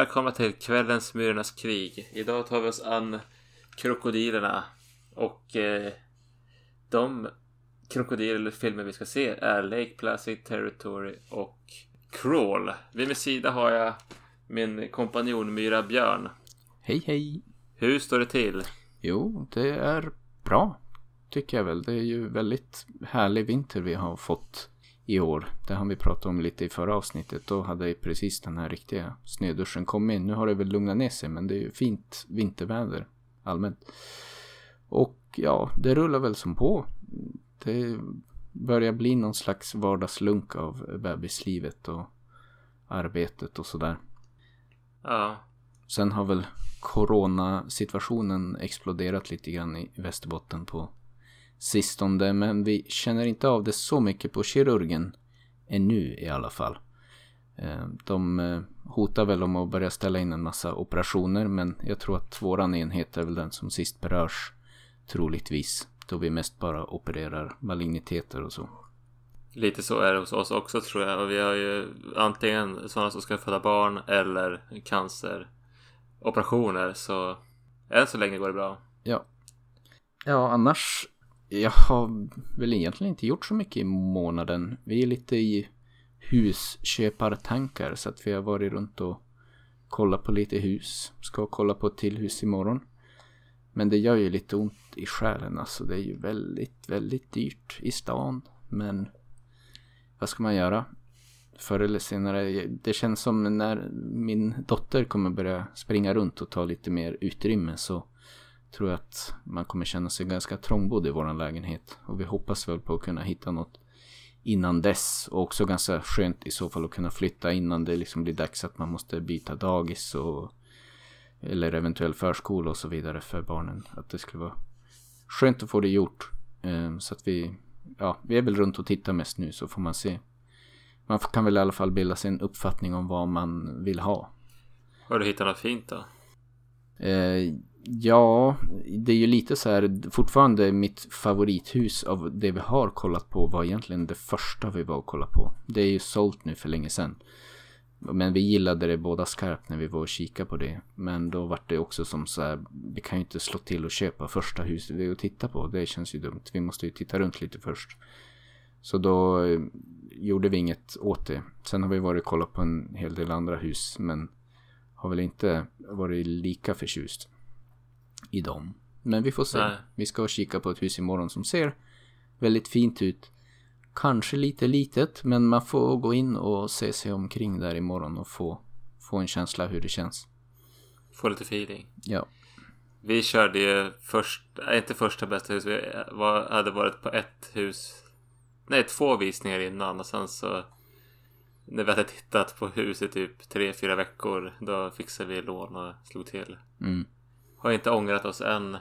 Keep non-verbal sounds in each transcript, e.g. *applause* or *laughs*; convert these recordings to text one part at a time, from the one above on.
Välkomna till kvällens Myrornas krig. Idag tar vi oss an krokodilerna. Och eh, de krokodilfilmer vi ska se är Lake Placid Territory och Crawl. Vid min sida har jag min kompanjon Myra Björn. Hej hej! Hur står det till? Jo, det är bra. Tycker jag väl. Det är ju väldigt härlig vinter vi har fått i år. Det har vi pratat om lite i förra avsnittet. Då hade ju precis den här riktiga snöduschen kommit. Nu har det väl lugnat ner sig men det är ju fint vinterväder allmänt. Och ja, det rullar väl som på. Det börjar bli någon slags vardagslunk av bebislivet och arbetet och sådär. Ja. Sen har väl coronasituationen exploderat lite grann i Västerbotten på sistone. Men vi känner inte av det så mycket på kirurgen ännu i alla fall. Eh, de eh, hotar väl om att börja ställa in en massa operationer men jag tror att våran enhet är väl den som sist berörs troligtvis. Då vi mest bara opererar maligniteter och så. Lite så är det hos oss också tror jag. Och vi har ju antingen sådana som ska föda barn eller canceroperationer. Så än så länge går det bra. Ja. Ja, annars. Jag har väl egentligen inte gjort så mycket i månaden. Vi är lite i husköpartankar. Så att vi har varit runt och kollat på lite hus. Ska kolla på ett till hus imorgon. Men det gör ju lite ont i själen alltså. Det är ju väldigt, väldigt dyrt i stan. Men vad ska man göra? Förr eller senare. Det känns som när min dotter kommer börja springa runt och ta lite mer utrymme så tror jag att man kommer känna sig ganska trångbodd i våran lägenhet. Och vi hoppas väl på att kunna hitta något innan dess. Och också ganska skönt i så fall att kunna flytta innan det liksom blir dags att man måste byta dagis och eller eventuell förskola och så vidare för barnen. Att det skulle vara skönt att få det gjort. Ehm, så att vi, ja, vi är väl runt och tittar mest nu så får man se. Man kan väl i alla fall bilda sig en uppfattning om vad man vill ha. Har du hittat något fint då? Eh, ja, det är ju lite så här, fortfarande mitt favorithus av det vi har kollat på var egentligen det första vi var och kollade på. Det är ju sålt nu för länge sedan. Men vi gillade det båda skarpt när vi var och kika på det. Men då var det också som så här, vi kan ju inte slå till och köpa första huset vi och titta på. Det känns ju dumt. Vi måste ju titta runt lite först. Så då eh, gjorde vi inget åt det. Sen har vi varit och kollat på en hel del andra hus. Men har väl inte varit lika förtjust i dem. Men vi får se. Nej. Vi ska kika på ett hus imorgon som ser väldigt fint ut. Kanske lite litet, men man får gå in och se sig omkring där imorgon och få, få en känsla hur det känns. Få lite feeling. Ja. Vi körde ju först, nej, inte första bästa hus. Vi var, hade varit på ett hus. Nej, två visningar innan och sen så när vi hade tittat på huset i typ tre, fyra veckor. Då fixade vi lån och slog till. Mm. Har inte ångrat oss än.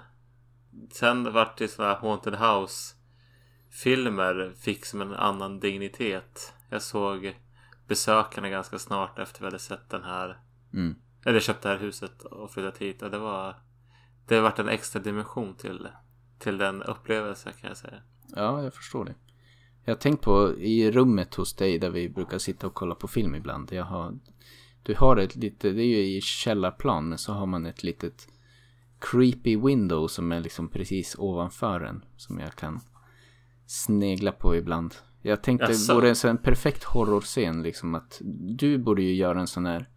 Sen vart det sådana Haunted House filmer fick som en annan dignitet. Jag såg besökarna ganska snart efter vi hade sett den här. Mm. Eller köpt det här huset och flyttat hit. Och det var Det har varit en extra dimension till Till den upplevelsen kan jag säga. Ja, jag förstår det. Jag har tänkt på i rummet hos dig där vi brukar sitta och kolla på film ibland. Jag har, du har ett litet, det är ju i källarplan, men så har man ett litet creepy window som är liksom precis ovanför en. Som jag kan snegla på ibland. Jag tänkte det Jaså? vore en sån perfekt horrorscen liksom att du borde ju göra en sån här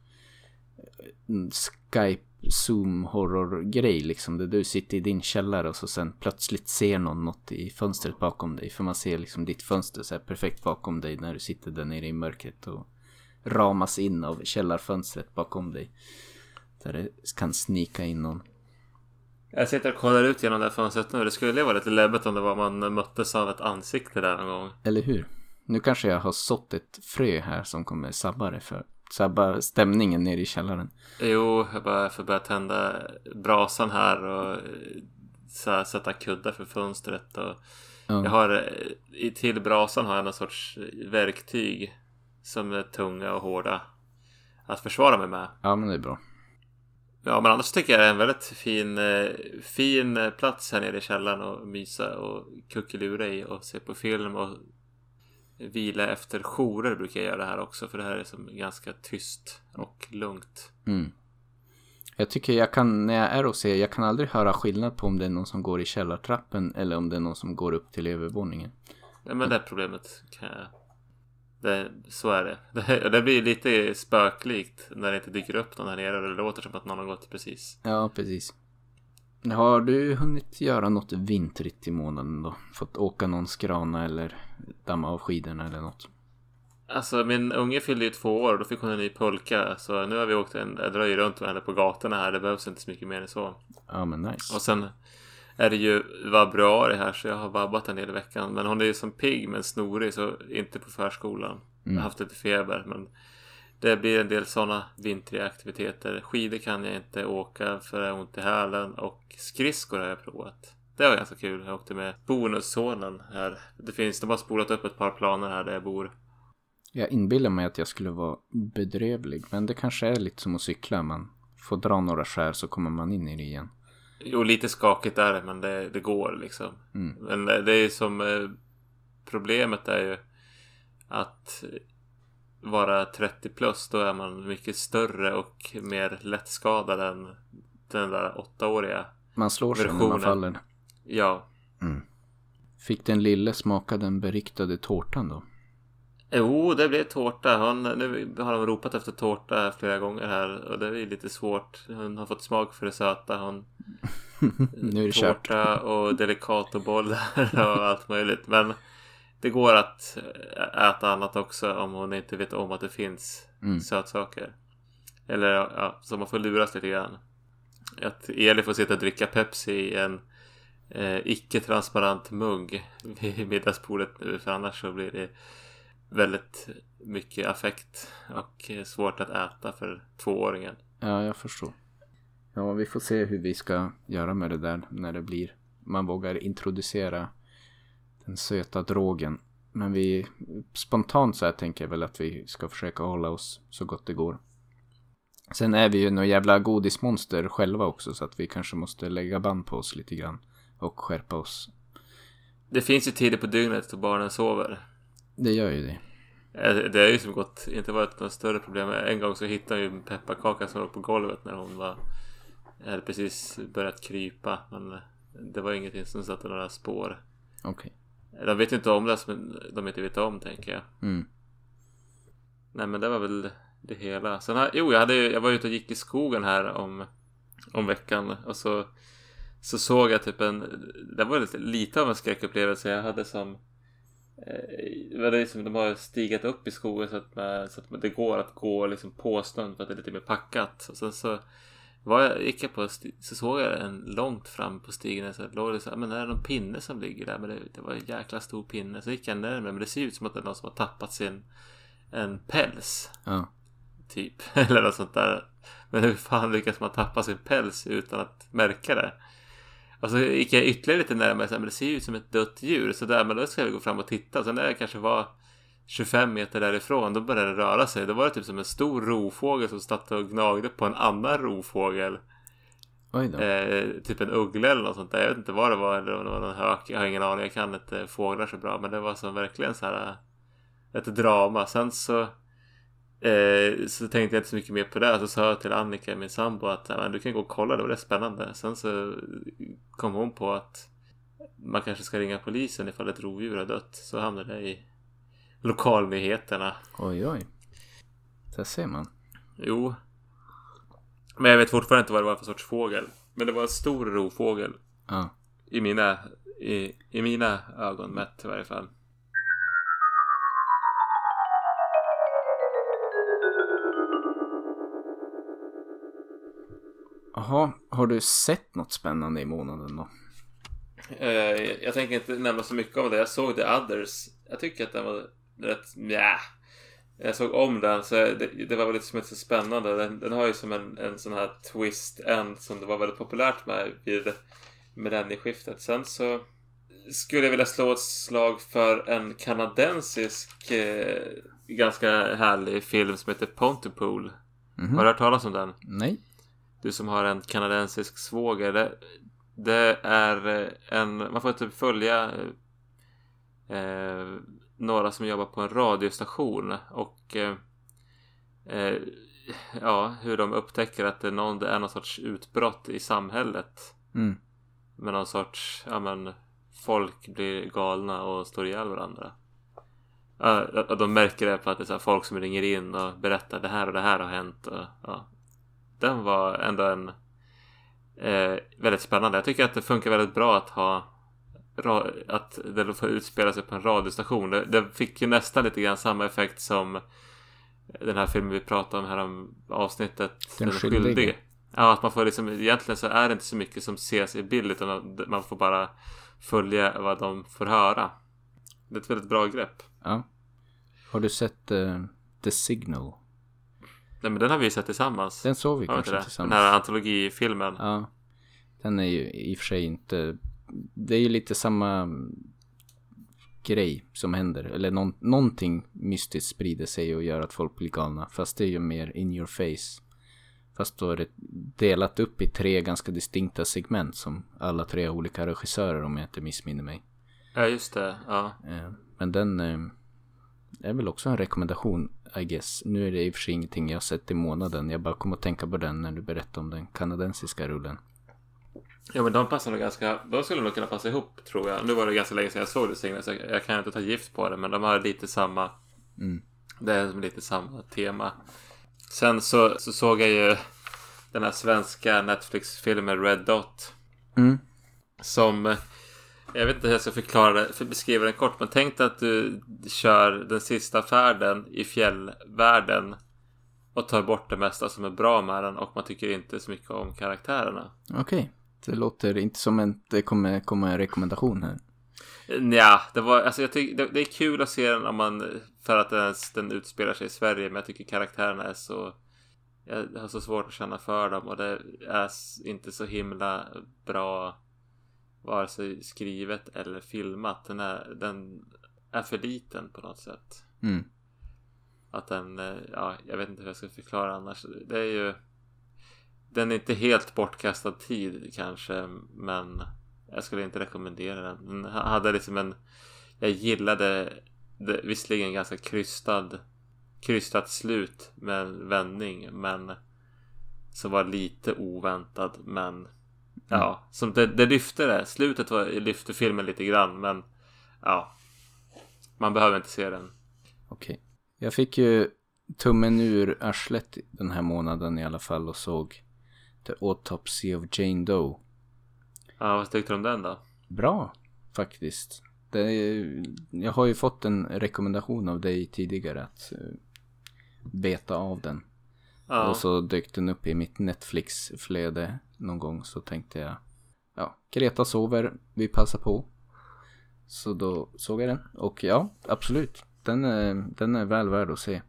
mm, Skype zoom horror grej liksom. Där du sitter i din källare och så sen plötsligt ser någon något i fönstret bakom dig. För man ser liksom ditt fönster så perfekt bakom dig när du sitter där nere i mörkret och ramas in av källarfönstret bakom dig. Där det kan snika in någon. Jag sitter och kollar ut genom det här fönstret nu. Det skulle ju vara lite läbbigt om det var man möttes av ett ansikte där någon gång. Eller hur? Nu kanske jag har sått ett frö här som kommer sabba det för sabba stämningen nere i källaren. Jo, jag bara får börja tända brasan här och så här, sätta kuddar för fönstret. Och Ja. Jag har eh, till brasan har jag någon sorts verktyg som är tunga och hårda att försvara mig med. Ja, men det är bra. Ja, men annars tycker jag det är en väldigt fin, eh, fin eh, plats här nere i källaren och mysa och kuckelura i och se på film och vila efter jourer brukar jag göra här också. För det här är som ganska tyst och lugnt. Mm. Jag tycker jag kan, när jag är och ser, jag kan aldrig höra skillnad på om det är någon som går i källartrappen eller om det är någon som går upp till övervåningen. Ja, men det problemet kan jag... Det, så är det. *laughs* det. Det blir lite spöklikt när det inte dyker upp någon här nere och det låter som att någon har gått precis. Ja, precis. Har du hunnit göra något vintrigt i månaden då? Fått åka någon skrana eller damma av skidorna eller något? Alltså min unge fyllde ju två år och då fick hon en ny pulka. Så nu har vi åkt en, jag drar ju runt med henne på gatorna här. Det behövs inte så mycket mer än så. Ja men nice. Och sen är det ju vabruari här så jag har vabbat en del i veckan. Men hon är ju som pigg men snorig så inte på förskolan. Mm. Jag har haft lite feber men det blir en del sådana vintriga aktiviteter. Skidor kan jag inte åka för jag har ont i hälen och skridskor har jag provat. Det var ganska kul. Jag åkte med bonussonen här. Det finns, de har spolat upp ett par planer här där jag bor. Jag inbillar mig att jag skulle vara bedrövlig. Men det kanske är lite som att cykla. Man får dra några skär så kommer man in i det igen. Jo, lite skakigt är det, men det, det går liksom. Mm. Men det är ju som... eh, Problemet är ju att vara 30 plus, då är man mycket större och mer lättskadad än den där åttaåriga. Man slår sig när man faller. Ja. Fick den lille smaka den beriktade tårtan då? Jo, det blev tårta. Hon, nu har de ropat efter tårta flera gånger här och det är lite svårt. Hon har fått smak för det söta. Hon, *laughs* nu är det kört. tårta och delicatobollar och allt möjligt. Men det går att äta annat också om hon inte vet om att det finns Mm. sötsaker. Eller ja, så man får luras lite grann. Att Eli får sitta och dricka Pepsi i en eh, icke-transparent mugg vid middagsbordet nu. För annars så blir det väldigt mycket affekt och svårt att äta för tvååringen. Ja, jag förstår. Ja, vi får se hur vi ska göra med det där när det blir. Man vågar introducera den söta drogen. Men vi spontant så här tänker jag väl att vi ska försöka hålla oss så gott det går. Sen är vi ju några jävla godismonster själva också så att vi kanske måste lägga band på oss lite grann. Och skärpa oss. Det finns ju tider på dygnet då barnen sover. Det gör ju det. Eh, Det har ju som gått, inte varit något större problem. En gång så hittade ju en pepparkaka som låg på golvet när hon var hade precis börjat krypa. Men det var ingenting som satte några spår. Okej. De vet inte om det som de inte vet om tänker jag. Mm. Nej men det var väl det hela. Sen har, jo jag, hade, jag var ute och gick i skogen här om, om veckan. Och så, så såg jag typ en, det var lite, lite av en skräckupplevelse. Jag hade som eh, det var det som de har stigat upp i skogen så att, man, så att det går att gå liksom på snön för att det är lite mer packat. Och sen så var jag, gick jag på så såg jag en långt fram på stigen så låg det så här, men är det någon pinne som ligger där? Men det, det var en jäkla stor pinne. Så gick jag närmare men det ser ut som att det är någon som har tappat sin en päls. Ja. Typ. *laughs* Eller något sånt där. Men hur fan lyckas man tappa sin päls utan att märka det? Och så gick jag ytterligare lite närmare. Så här, men det ser ju ut som ett dött djur. Så där, men då ska vi gå fram och titta. Sen när jag kanske var 25 meter därifrån. Då började det röra sig. Då var det typ som en stor rovfågel som satt och gnagde på en annan rovfågel. Oj. Eh, typ en uggla eller något sånt där. Jag vet inte vad det var. Eller om det var någon hök. Jag har ingen aning. Jag kan inte fåglar så bra. Men det var som verkligen så här. eh, Ett drama. Sen så. Eh, så tänkte jag inte så mycket mer på det. Så sa jag till Annika, min sambo, att "Ja, men du kan gå och kolla. Det var rätt spännande. Sen så kom hon på att man kanske ska ringa polisen ifall ett rovdjur har dött. Så hamnade det i lokalnyheterna. Oj, oj. Där ser man. Jo. Men jag vet fortfarande inte vad det var för sorts fågel. Men det var en stor rovfågel. Ja. I mina, i, i mina ögon mätt i varje fall. Jaha, har du sett något spännande i månaden då? Eh, jag tänker inte nämna så mycket om det. Jag såg The Others. Jag tycker att den var rätt nja. Jag såg om den så det, det var väldigt som så spännande. Den, den har ju som en, en sån här twist end som det var väldigt populärt med vid millennieskiftet. Sen så skulle jag vilja slå ett slag för en kanadensisk eh, ganska härlig film som heter Pontypool. Mhm. Har du hört talas om den? Nej. Du som har en kanadensisk svåger. Det, det är eh, en... Man får typ följa eh, några som jobbar på en radiostation och eh, eh, ja, hur de upptäcker att det är någon, det är någon sorts utbrott i samhället. Mm. Med någon sorts, ja men folk blir galna och står ihjäl varandra. Ja, och de märker det på att det är folk som ringer in och berättar det här och det här har hänt. Och, ja. Den var ändå en eh, väldigt spännande. Jag tycker att det funkar väldigt bra att ha att det får utspela sig på en radiostation. Det fick ju nästan lite grann samma effekt som den här filmen vi pratade om här om avsnittet Den, den skyldige. skyldige. Ja, att man får liksom egentligen så är det inte så mycket som ses i bild utan man får bara följa vad de får höra. Det är ett väldigt bra grepp. Ja. Har du sett uh, The Signal? Nej men den har vi sett tillsammans. Den såg vi kanske tillsammans. Den här antologifilmen. Ja. Den är ju i och för sig inte... Det är ju lite samma grej som händer. Eller någon, någonting mystiskt sprider sig och gör att folk blir galna. Fast det är ju mer in your face. Fast då är det delat upp i tre ganska distinkta segment som alla tre olika regissörer om jag inte missminner mig. Ja just det, ja. Eh, men den eh, är väl också en rekommendation I guess. Nu är det i och för sig ingenting jag har sett i månaden. Jag bara kom att tänka på den när du berättade om den kanadensiska rullen. Ja men de passar nog ganska, de skulle nog kunna passa ihop tror jag. Nu var det ganska länge sedan jag såg det Signe, så jag, kan inte ta gift på det. Men de har lite samma, mm. det är lite samma tema. Sen så, så såg jag ju den här svenska Netflix-filmen Red Dot. Mm. Som, jag vet inte hur jag ska förklara det, för beskriva den kort. Men tänk dig att du kör den sista färden i fjällvärlden och tar bort det mesta som är bra med den och man tycker inte så mycket om karaktärerna. Okej. Okay. Det låter inte som att det kommer komma en rekommendation här. Ja, det var, alltså jag tycker det, det, är kul att se den om man, för att den, den utspelar sig i Sverige, men jag tycker karaktärerna är så, jag har så svårt att känna för dem och det är inte så himla bra vare sig skrivet eller filmat. Den är, den är för liten på något sätt. Mm. Att den, ja, jag vet inte hur jag ska förklara annars. Det är ju den är inte helt bortkastad tid kanske, men jag skulle inte rekommendera den. Den hade liksom en... Jag gillade det, visserligen ganska krystad, krystat slut med en vändning, men som var lite oväntad, men mm. ja, som det, det lyfte det. Slutet var, lyfte filmen lite grann, men ja, man behöver inte se den. Okej. Jag fick ju tummen ur arslet den här månaden i alla fall och såg The Autopsy of Jane Doe. Ja, vad tyckte du om den då? Bra, faktiskt. Är, jag har ju fått en rekommendation av dig tidigare att uh, beta av den. Ja. Och så dök den upp i mitt Netflix-flöde någon gång så tänkte jag Ja, Greta sover, vi passar på. Så då såg jag den och ja, absolut. Den är, den är väl värd att se.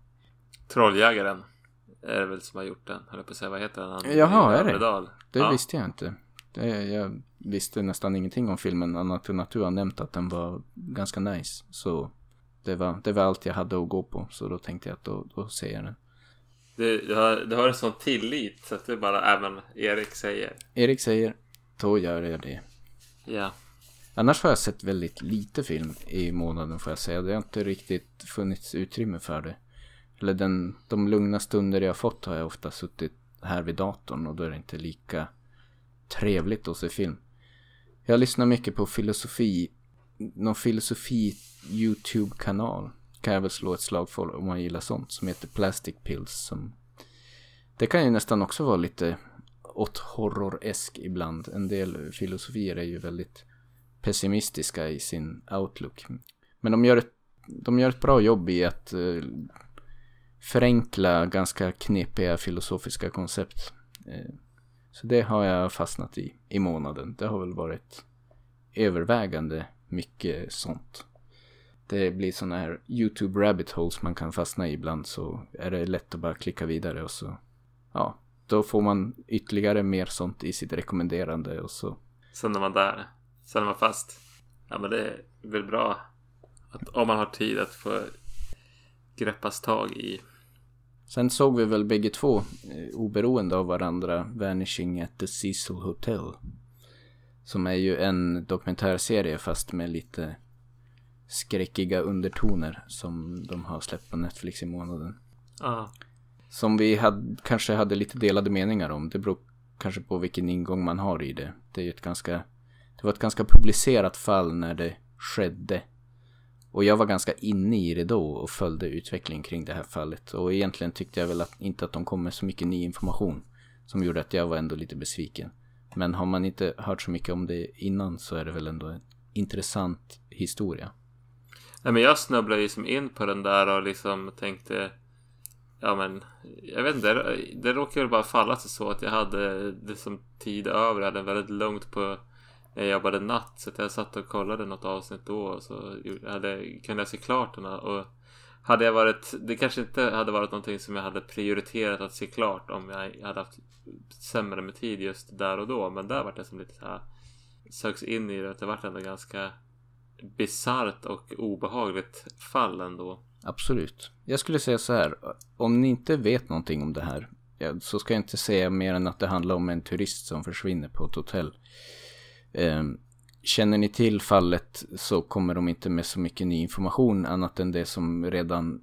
Trolljägaren är det väl som har gjort den. Höll på att säga, vad heter den? Han, Jaha, är det? Det ja. visste jag inte. Det, jag visste nästan ingenting om filmen annat än att du har nämnt att den var ganska nice. Så det var, det var allt jag hade att gå på. Så då tänkte jag att då, då ser jag den. Du, du, har, du har en sån tillit så att det bara även Erik säger. Erik säger, då gör jag det. Ja. Annars har jag sett väldigt lite film i månaden får jag säga. Det har inte riktigt funnits utrymme för det eller den, de lugna stunder jag fått har jag ofta suttit här vid datorn och då är det inte lika trevligt att se film. Jag lyssnar mycket på filosofi, någon filosofi YouTube-kanal kan jag väl slå ett slag för om man gillar sånt som heter Plastic Pills som det kan ju nästan också vara lite åt horror-esk ibland. En del filosofier är ju väldigt pessimistiska i sin outlook. Men de gör ett, de gör ett bra jobb i att eh, förenkla ganska knepiga filosofiska koncept. Eh, så det har jag fastnat i i månaden. Det har väl varit övervägande mycket sånt. Det blir sådana här YouTube rabbit holes man kan fastna i ibland så är det lätt att bara klicka vidare och så ja, då får man ytterligare mer sånt i sitt rekommenderande och så. Sen är man där. Sen är man fast. Ja men det är väl bra att om man har tid att få greppas tag i Sen såg vi väl bägge två, eh, oberoende av varandra, Vanishing at the Cecil Hotel. Som är ju en dokumentärserie fast med lite skräckiga undertoner som de har släppt på Netflix i månaden. Ja. Som vi hade, kanske hade lite delade meningar om. Det beror kanske på vilken ingång man har i det. Det är ett ganska, det var ett ganska publicerat fall när det skedde. Och jag var ganska inne i det då och följde utvecklingen kring det här fallet. Och egentligen tyckte jag väl att, inte att de kom med så mycket ny information. Som gjorde att jag var ändå lite besviken. Men har man inte hört så mycket om det innan så är det väl ändå en intressant historia. Nej, men jag snubblade ju som in på den där och liksom tänkte Ja men Jag vet inte Det, det råkade väl bara falla sig så att jag hade det som tid över Jag hade väldigt lugnt på jag jobbade natt så att jag satt och kollade något avsnitt då och så hade, kunde jag se klart den och hade jag varit Det kanske inte hade varit någonting som jag hade prioriterat att se klart om jag hade haft sämre med tid just där och då men där var det som lite så här Söks in i det att det vart ändå ganska bisarrt och obehagligt fall ändå. Absolut. Jag skulle säga så här. Om ni inte vet någonting om det här. Så ska jag inte säga mer än att det handlar om en turist som försvinner på ett hotell. Ehm, känner ni till fallet så kommer de inte med så mycket ny information annat än det som redan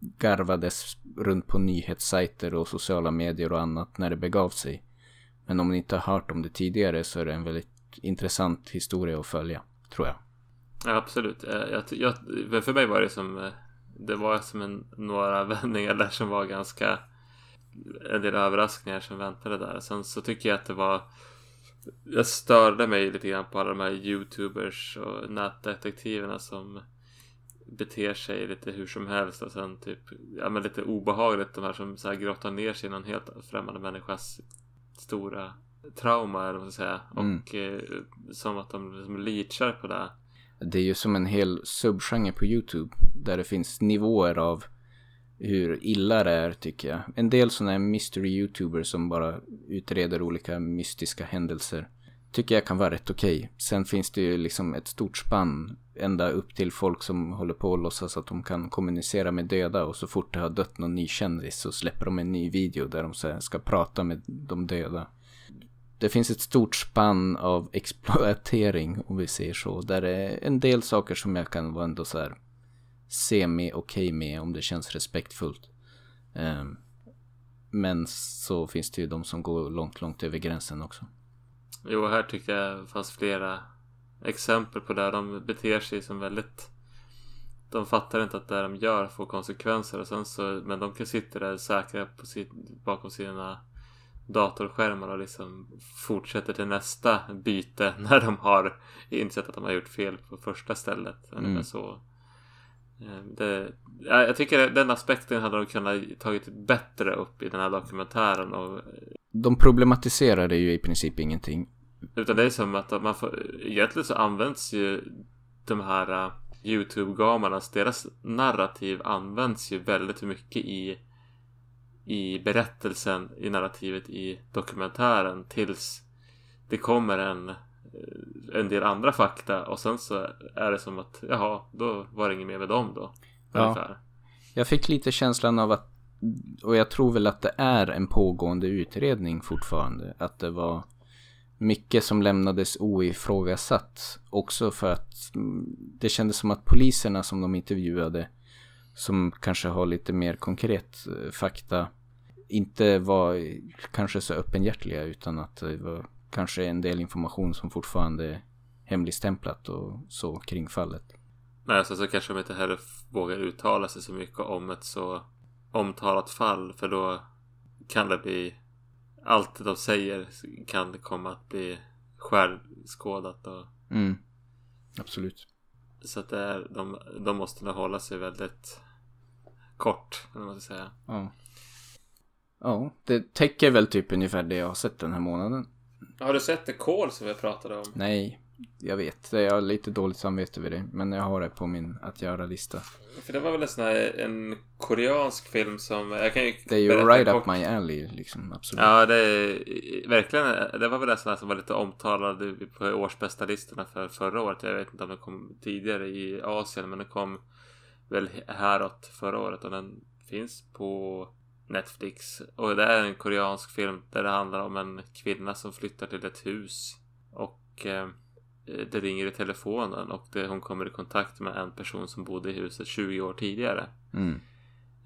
garvades runt på nyhetssajter och sociala medier och annat när det begav sig. Men om ni inte har hört om det tidigare så är det en väldigt intressant historia att följa, tror jag. Ja, absolut. Eh, jag, jag, för mig var det som eh, Det var som en, några *laughs* vändningar där som var ganska En del överraskningar som väntade där. Sen så tycker jag att det var jag störde mig lite grann på alla de här youtubers och nätdetektiverna som beter sig lite hur som helst och sen typ ja men lite obehagligt de här som så här grottar ner sig i någon helt främmande människas stora trauma eller vad man ska säga. Mm. Och eh, som att de liksom leachar på det. Det är ju som en hel subgenre på YouTube. Där det finns nivåer av hur illa det är tycker jag. En del sådana här mystery YouTubers som bara utreder olika mystiska händelser. Tycker jag kan vara rätt okej. Okay. Sen finns det ju liksom ett stort spann. Ända upp till folk som håller på att låtsas att de kan kommunicera med döda. Och så fort det har dött någon ny kändis så släpper de en ny video där de ska prata med de döda det finns ett stort spann av exploatering om vi säger så. Där det är en del saker som jag kan vara ändå så här semi okej okay med om det känns respektfullt. Um, men så finns det ju de som går långt, långt över gränsen också. Jo, här tycker jag fanns flera exempel på där de beter sig som väldigt de fattar inte att det de gör får konsekvenser och sen så men de kan sitta där säkra på sitt, bakom sina datorskärmar och liksom fortsätter till nästa byte *laughs* när de har insett att de har gjort fel på första stället. Mm. så. Eh, det, jag tycker den aspekten hade de kunnat tagit bättre upp i den här dokumentären. Och, de problematiserar det ju i princip ingenting. Utan det är som att man får, egentligen så används ju de här uh, YouTube-gamarnas, deras narrativ används ju väldigt mycket i i berättelsen, i narrativet i dokumentären tills det kommer en, eh, en del andra fakta och sen så är det som att jaha, då var det inget mer med dem då. Ja. Jag fick lite känslan av att och jag tror väl att det är en pågående utredning fortfarande. Att det var mycket som lämnades oifrågasatt. Också för att mm, det kändes som att poliserna som de intervjuade som kanske har lite mer konkret eh, fakta inte var kanske så öppenhjärtliga utan att det var kanske en del information som fortfarande är hemligstämplat och så kring fallet. Nej, alltså, så kanske de inte heller vågar uttala sig så mycket om ett så omtalat fall för då kan det bli allt de säger kan komma att bli skärskådat och mm. Absolut. Så att det är, de, de måste nog hålla sig väldigt kort, eller man ska säga. Ja. Ja, det täcker väl typ ungefär det jag har sett den här månaden. Har du sett The Call som vi pratade om? Nej, jag vet. Jag har lite dåligt samvete över det. Men jag har det på min att göra-lista. För det var väl en sån här en koreansk film som... Jag kan ju det är ju right up my alley liksom. Absolut. Ja, det är verkligen. Det var väl en sån här som var lite omtalad på årsbästa listorna för förra året. Jag vet inte om den kom tidigare i Asien. Men den kom väl häråt förra året. Och den finns på Netflix. Och det är en koreansk film där det handlar om en kvinna som flyttar till ett hus. Och eh, det ringer i telefonen och det, hon kommer i kontakt med en person som bodde i huset 20 år tidigare. Mm.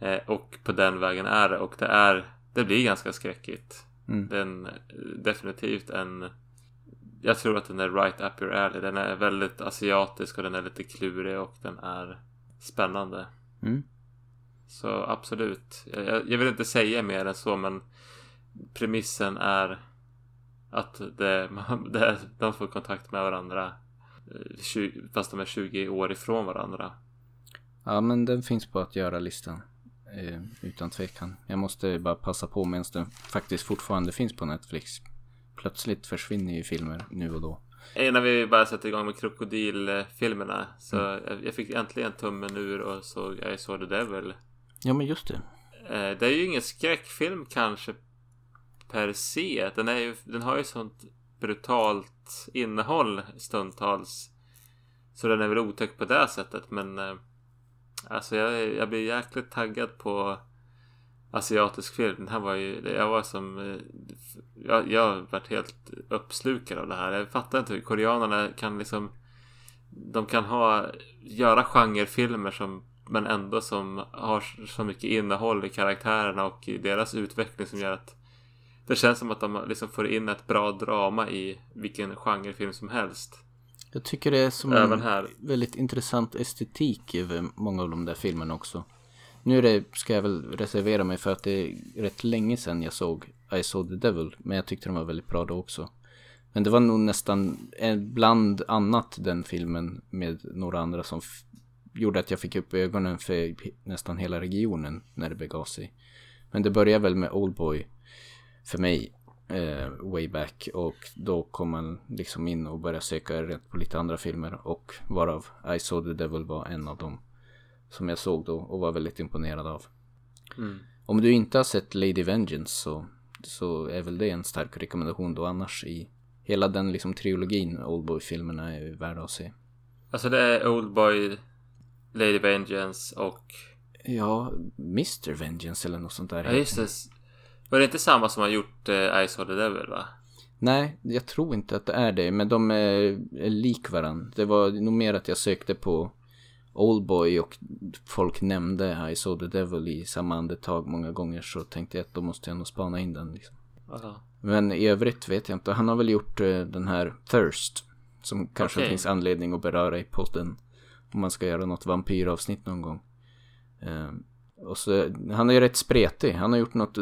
Eh, och på den vägen är det och det är det blir ganska skräckigt. Mm. Den definitivt en jag tror att den är right up your alley. Den är väldigt asiatisk och den är lite klurig och den är spännande. Mm. Så absolut. Jag, jag vill inte säga mer än så men premissen är att det, *laughs* det, de får kontakt med varandra eh, fast de är 20 år ifrån varandra. Ja, men den finns på att göra-listan. Eh, utan tvekan. Jag måste bara passa på medan den faktiskt fortfarande finns på Netflix. Plötsligt försvinner ju filmer nu och då. Innan vi bara sätter igång med krokodilfilmerna så mm. jag fick äntligen tummen ur och såg I saw the devil. Ja, men just det. Eh, det är ju ingen skräckfilm kanske per se. Den, är ju, den har ju sånt brutalt innehåll stundtals. Så den är väl otäck på det sättet men eh, Alltså jag, jag blir jäkligt taggad på asiatisk film. Den här var ju, jag var som, eh, jag, jag varit helt uppslukad av det här. Jag fattar inte hur koreanerna kan liksom, de kan ha, göra genrefilmer som, men ändå som har så mycket innehåll i karaktärerna och i deras utveckling som gör att det känns som att de liksom får in ett bra drama i vilken genrefilm som helst. Jag tycker det är som Även en här. väldigt intressant estetik över många av de där filmerna också. Nu det, ska jag väl reservera mig för att det är rätt länge sedan jag såg I saw the devil. Men jag tyckte den var väldigt bra då också. Men det var nog nästan bland annat den filmen med några andra som gjorde att jag fick upp ögonen för nästan hela regionen när det begav sig. Men det började väl med Oldboy för mig eh, way back och då kom man liksom in och började söka rätt på lite andra filmer och varav I saw the devil var en av dem som jag såg då och var väldigt imponerad av. Mm. Om du inte har sett Lady Vengeance så, så är väl det en stark rekommendation då annars i hela den liksom trilogin Oldboy-filmerna är värda att se. Alltså det är Oldboy, Lady Vengeance och... Ja, Mr Vengeance eller något sånt där. Ja just det. Var det inte samma som har gjort eh, I saw the devil va? Nej, jag tror inte att det är det. Men de är, lik varandra. Det var nog mer att jag sökte på Oldboy och folk nämnde I saw the devil i samma andetag många gånger. Så tänkte jag att då måste jag nog spana in den. Liksom. Men i övrigt vet jag inte. Han har väl gjort uh, den här Thirst. Som kanske Okej. finns anledning att beröra i podden. Om man ska göra något vampyravsnitt någon gång. Eh, och så, han är ju rätt spretig. Han har gjort något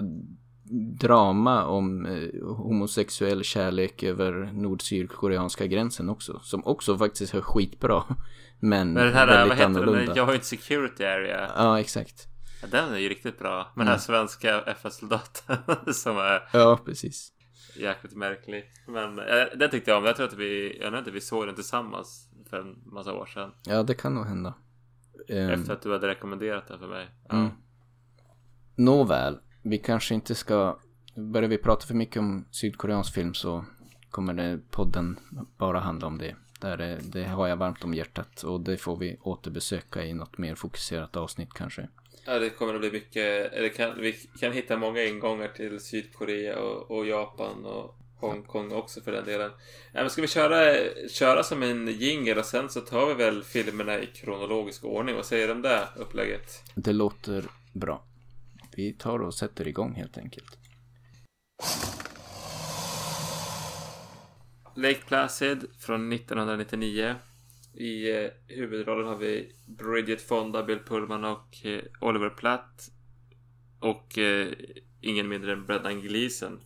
drama om eh, homosexuell kärlek över nord-sydkoreanska gränsen också. Som också faktiskt är skitbra. *laughs* Men, Men den här, väldigt vad heter annorlunda. den? Joint Security Area. Ja, exakt. Ja, den är ju riktigt bra. Med den Mm. här svenska FS-soldaten *laughs* som är Ja, precis. Jäkligt märklig. Men eh, det tyckte jag om. Jag tror att vi, jag inte, vi såg den tillsammans för en massa år sedan. Ja, det kan nog hända. Ehm, Efter att du hade rekommenderat den för mig. Ja. Mm. Nåväl, vi kanske inte ska... Börjar vi prata för mycket om sydkoreansk film så kommer det podden bara handla om det. Där är, det har jag varmt om hjärtat och det får vi återbesöka i något mer fokuserat avsnitt kanske. Ja, det kommer att bli mycket. Eller kan, vi kan hitta många ingångar till Sydkorea och, och Japan och Hongkong också för den delen. Ja, men ska vi köra, köra som en jingle och sen så tar vi väl filmerna i kronologisk ordning. Vad säger du om det upplägget? Det låter bra. Vi tar och sätter igång helt enkelt. Lake Placid från 1999. I eh, huvudrollen har vi Bridget Fonda, Bill Pullman och eh, Oliver Platt. Och eh, ingen mindre än Brendan Gleeson.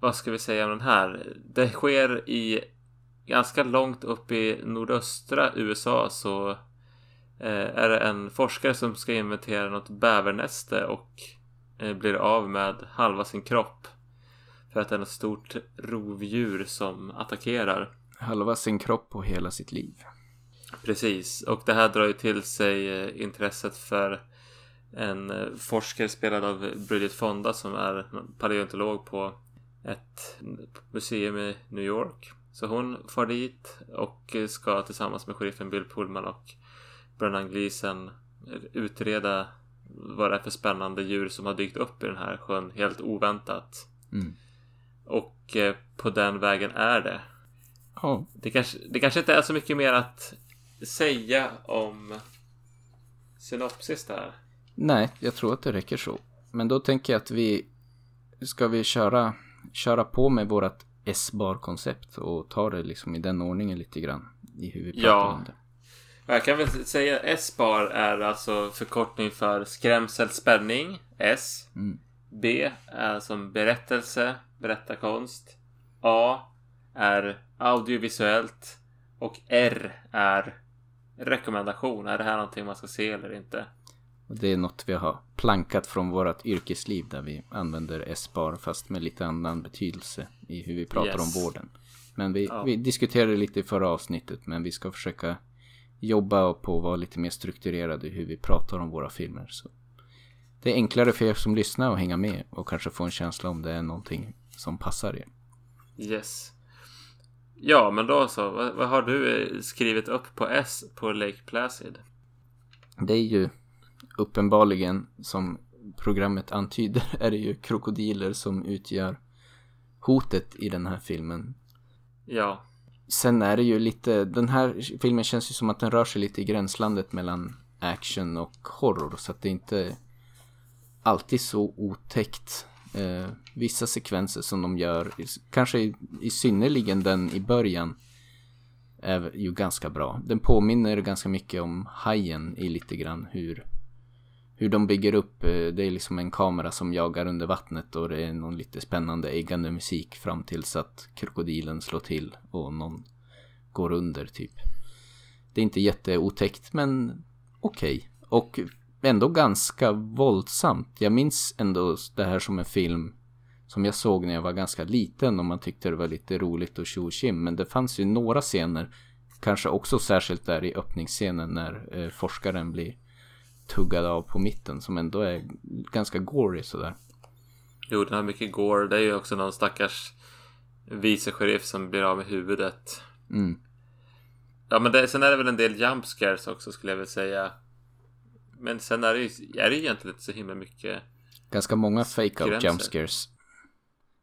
Vad ska vi säga om den här? Det sker i ganska långt upp i nordöstra USA så eh, är det en forskare som ska inventera något bävernäste och eh, blir av med halva sin kropp. För att det är ett stort rovdjur som attackerar. Halva sin kropp och hela sitt liv. Precis, och det här drar ju till sig eh, intresset för en eh, forskare spelad av Bridget Fonda som är paleontolog på ett museum i New York. Så hon far dit och ska tillsammans med sheriffen Bill Pullman och Brennan Gleeson utreda vad det är för spännande djur som har dykt upp i den här sjön helt oväntat. Mm. Och eh, på den vägen är det. Ja. Det kanske, det kanske inte är så mycket mer att säga om synopsis där. Nej, jag tror att det räcker så. Men då tänker jag att vi ska vi köra, köra på med vårat S-bar-koncept och ta det liksom i den ordningen lite grann i hur vi pratar Ja. om det. Jag kan väl säga S-bar är alltså förkortning för skrämsel, spänning, S. Mm. B är som berättelse, berättarkonst. A är audiovisuellt. Och R är rekommendation. Är det här någonting man ska se eller inte? Det är något vi har plankat från vårt yrkesliv där vi använder S-bar fast med lite annan betydelse i hur vi pratar Yes. om vården. Men vi, Ja. vi diskuterade lite i förra avsnittet men vi ska försöka jobba på att vara lite mer strukturerade i hur vi pratar om våra filmer. Så det är enklare för er som lyssnar att hänga med och kanske få en känsla om det är någonting som passar er. Yes. Ja, men då så. Vad, vad har du eh, skrivit upp på S på Lake Placid? Det är ju uppenbarligen som programmet antyder *laughs* är det ju krokodiler som utgör hotet i den här filmen. Ja, Sen är det ju lite, den här filmen känns ju som att den rör sig lite i gränslandet mellan action och horror så att det inte är alltid så otäckt. Eh, vissa sekvenser som de gör, kanske i, i synnerligen den i början, är ju ganska bra. Den påminner ganska mycket om Hajen i lite grann hur, hur de bygger upp. eh, Det är liksom en kamera som jagar under vattnet och det är någon lite spännande äggande musik fram tills att krokodilen slår till och någon går under typ. Det är inte jätteotäckt men okej. Och ändå ganska våldsamt. Jag minns ändå det här som en film som jag såg när jag var ganska liten och man tyckte det var lite roligt och tjo. Men det fanns ju några scener, kanske också särskilt där i öppningsscenen när eh, forskaren blir tuggad av på mitten som ändå är ganska gory sådär. jo, den har mycket gore. Det är ju också någon stackars vice sheriff som blir av med huvudet. Mm. Ja, men det, sen är det väl en del jump scares också skulle jag vilja säga. Men sen är det ju, är det egentligen inte så himla mycket. Ganska många fake out Skrämsel. jump scares.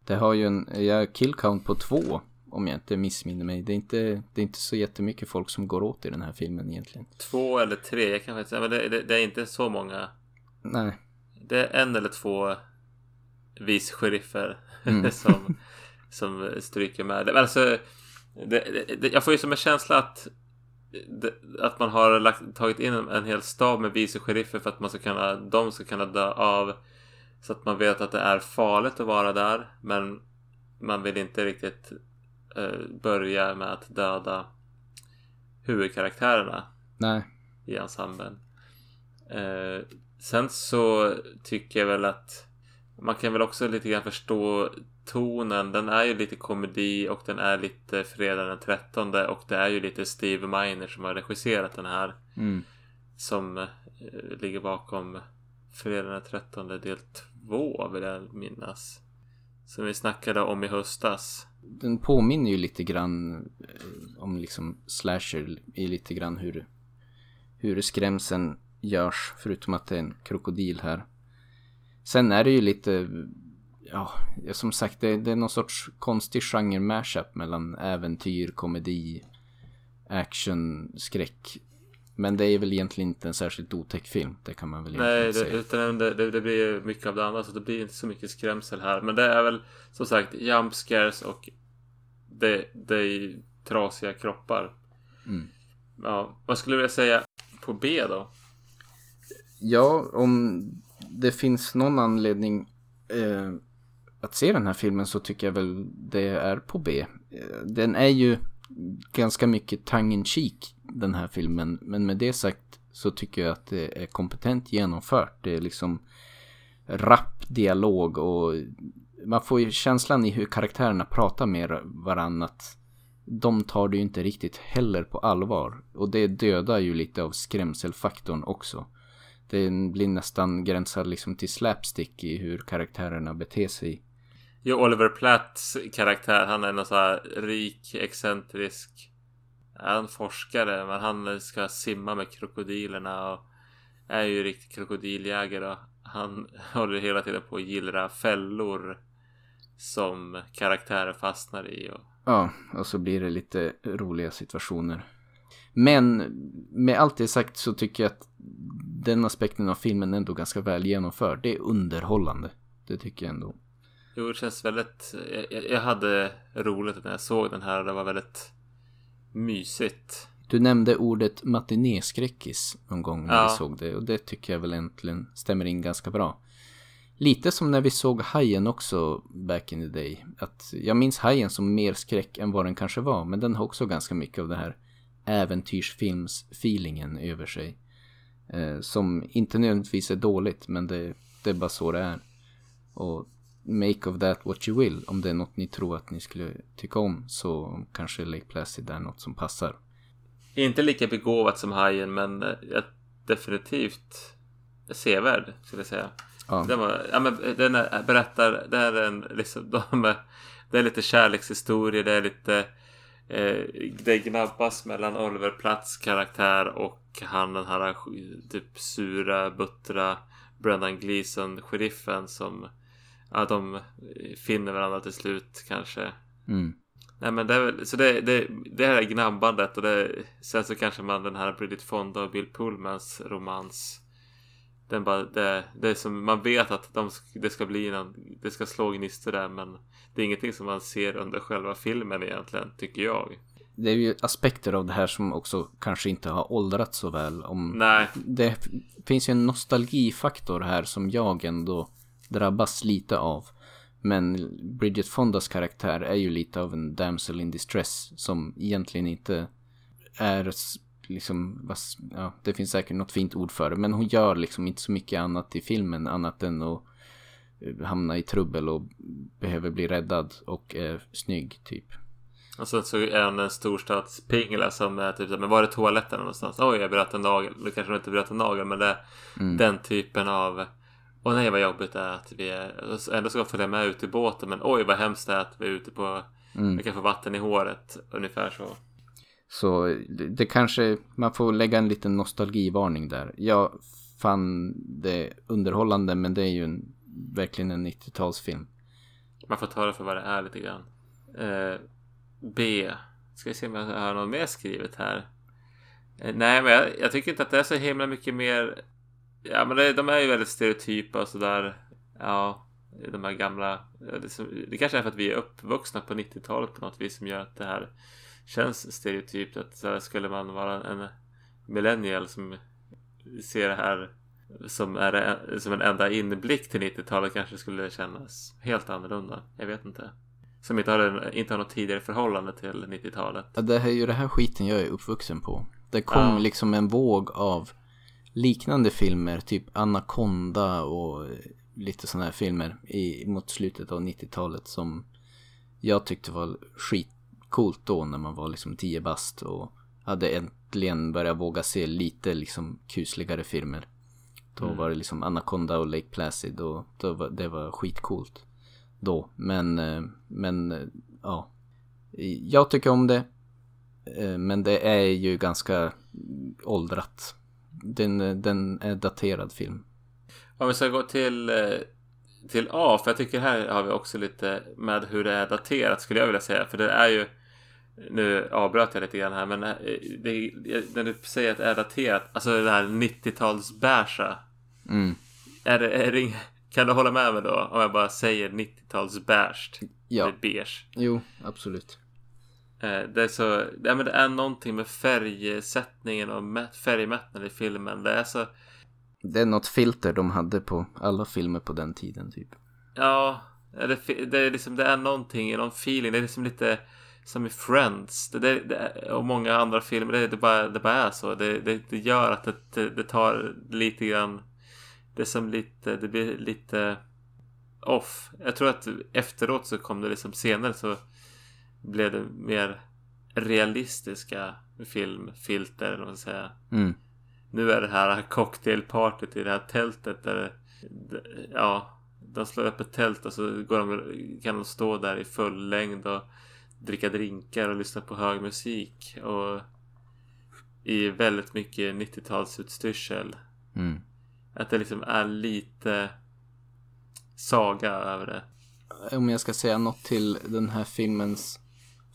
Det har ju en jag kill count på två. Om jag inte missminner mig. Det är inte, det är inte så jättemycket folk som går åt i den här filmen egentligen. Två eller tre, jag kan säga. Men det, det, det är inte så många. Nej. Det är en eller två vice sheriffer *laughs* Mm. som, som stryker med. Men alltså, det, det, jag får ju som en känsla att att man har lagt, tagit in en, hel stab med vice sheriffer för att man ska kunna, de ska kunna dö av så att man vet att det är farligt att vara där men man vill inte riktigt eh, börja med att döda huvudkaraktärerna Nej. i ensemblen. Eh, sen så tycker jag väl att man kan väl också lite grann förstå tonen. Den är ju lite komedi och den är lite fredag den 13 och det är ju lite Steve Miner som har regisserat den här Mm. som eh, ligger bakom fredag den 13 del 2 vill jag minnas. Som vi snackade om i höstas. Den påminner ju lite grann eh, om liksom slasher i lite grann hur, hur skrämseln görs. Förutom att det är en krokodil här. Sen är det ju lite, ja, som sagt, det, det är någon sorts konstig genre mashup mellan äventyr, komedi, action, skräck. Men det är väl egentligen inte en särskilt otäck film, det kan man väl Nej, det, säga. utan det, det, det blir mycket av det andra så det blir inte så mycket skrämsel här. Men det är väl som sagt jump scares och det, det är trasiga kroppar. Mm. Ja, vad skulle du vilja säga på B då? Ja, om det finns någon anledning eh, att se den här filmen så tycker jag väl det är på B. Eh, den är ju ganska mycket tongue in cheek den här filmen. Men med det sagt så tycker jag att det är kompetent genomfört. Det är liksom rapp dialog och man får ju känslan i hur karaktärerna pratar med varandra att de tar det ju inte riktigt heller på allvar. Och det dödar ju lite av skrämselfaktorn också. Det blir nästan gränsar liksom till slapstick i hur karaktärerna beter sig. Jo, Oliver Platts karaktär, han är någon så här rik, excentrisk är en forskare, men han ska simma med krokodilerna och är ju riktig krokodiljägare. Och han *laughs* håller hela tiden på att gillra fällor som karaktärer fastnar i. Och... Ja, och så blir det lite roliga situationer. Men med allt det sagt så tycker jag att den aspekten av filmen är ändå ganska väl genomförd. Det är underhållande. Det tycker jag ändå. Jo, det känns väldigt... Jag, jag hade roligt när jag såg den här. Det var väldigt mysigt. Du nämnde ordet matinéskräckis någon gång när Ja. vi såg det och det tycker jag väl äntligen stämmer in ganska bra. Lite som när vi såg Hajen också back in the day. Att jag minns Hajen som mer skräck än vad den kanske var men den har också ganska mycket av det här äventyrsfilms-feelingen över sig. Eh, som inte nödvändigtvis är dåligt men det, det är bara så det är. Och make of that what you will. Om det är något ni tror att ni skulle tycka om så kanske Lake Placid är något som passar. Inte lika begåvat som Hajen, men eh, definitivt sevärd, skulle jag säga. Ja. Den, var, ja, men den är, berättar, det är en liksom, *laughs* de är, det är lite kärlekshistoria, det är lite eh, det gnabbas mellan Oliver Platts karaktär och han den här typ sura, buttra Brendan Gleeson, sheriffen som ja, de finner varandra till slut kanske. Mm. Nej men det är väl, så det, det, det här är gnabbandet och det, sen så kanske man den här Bridget Fonda och Bill Pullmans romans. Den bara, det, det är som, man vet att de, det ska bli någon, det ska slå gnistor där men det är ingenting som man ser under själva filmen egentligen, tycker jag. Det är ju aspekter av det här som också kanske inte har åldrats så väl. Om Nej, Det finns ju en nostalgifaktor här som jag ändå drabbas lite av. Men Bridget Fondas karaktär är ju lite av en damsel in distress som egentligen inte är liksom, ja, det finns säkert något fint ord för det. Men hon gör liksom inte så mycket annat i filmen annat än att eh, hamna i trubbel och behöver bli räddad och är snygg typ. och sen så är hon en storstadspingla som är typ men var är toaletten någonstans? Oj, jag bröt en nagel. Nu kanske hon inte bröt en nagel, men det är Mm. den typen av Åh nej vad jobbigt det är att vi är Ändå ska följa med ut i båten men oj vad hemskt det är att vi är ute på Mm. Jag kan få vatten i håret Ungefär så Så det, det kanske, man får lägga en liten nostalgivarning där. Jag fann det underhållande men det är ju en, verkligen en 90-talsfilm. Man får ta det för vad det är lite grann eh, B Ska vi se om jag har något mer skrivet här eh, Nej men jag, jag tycker inte att det är så himla mycket mer Ja men det, de är ju väldigt stereotypa och sådär Ja De här gamla det, som, det kanske är för att vi är uppvuxna på 90-talet på något vis som gör att det här Känns stereotypt att så här, skulle man vara en millennial som ser det här som, är som en enda inblick till 90-talet kanske skulle kännas helt annorlunda. Jag vet inte. Som inte har, inte har något tidigare förhållande till 90-talet. Ja, Det här är ju det här skiten jag är uppvuxen på. Det kom Ja. liksom en våg av liknande filmer, typ Anaconda och lite sådana här filmer i, mot slutet av 90-talet som jag tyckte var skitcoolt då när man var liksom 10 bast och hade äntligen börjat våga se lite liksom kusligare filmer. Då Mm. var det liksom Anaconda och Lake Placid och då var, det var skitcoolt då. Men, eh, men eh, ja. Jag tycker om det. Eh, Men det är ju ganska åldrat. Den, den är daterad film. Om vi ska gå till, eh, till A, för jag tycker här har vi också lite med hur det är daterat skulle jag vilja säga. För det är ju, nu avbröt jag lite grann här, men eh, det, när du säger att det är daterat, alltså det där 90-talsbärsa. Mm. Är det, är det, *laughs* kan du hålla med mig då? Om jag bara säger 90-talsbärst. Ja. Eller beige. Jo, absolut. Eh, Det är så, ja, men det är någonting med färgsättningen och mä- färgmättnaden i filmen. Det är så, Det är något filter de hade på alla filmer på den tiden typ. ja, det, det är liksom, det är någonting, någon feeling. Det är liksom lite som i Friends. Det, det, det, och många andra filmer. Det, det, bara, det bara är så. Det, det, gör att det, det, tar lite grann, det är som lite, det blir lite off. Jag tror att efteråt så kom det liksom senare så blev det mer realistiska filmfilter eller vad man ska säga. Mm. Nu är det här cocktailpartyt i det här tältet där ja, de slår upp ett tält och så går de, kan de stå där i full längd och dricka drinkar och lyssna på hög musik och i väldigt mycket 90-talsutstyrsel. Mm. Att det liksom är lite saga över det. om jag ska säga något till den här filmens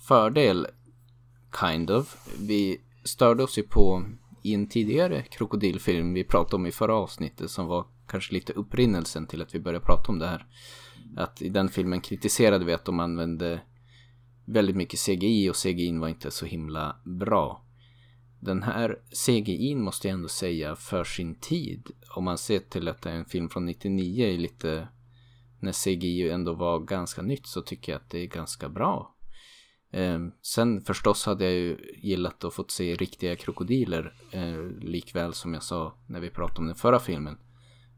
fördel, kind of. Vi störde oss ju på i en tidigare krokodilfilm vi pratade om i förra avsnittet som var kanske lite upprinnelsen till att vi började prata om det här. Att i den filmen kritiserade vi att de använde väldigt mycket CGI och CGI var inte så himla bra. Den här CGI måste jag ändå säga för sin tid. Om man ser till att det är en film från 99 är lite när CGI ändå var ganska nytt så tycker jag att det är ganska bra. Eh, sen förstås hade jag ju gillat att få se riktiga krokodiler eh, likväl som jag sa när vi pratade om den förra filmen.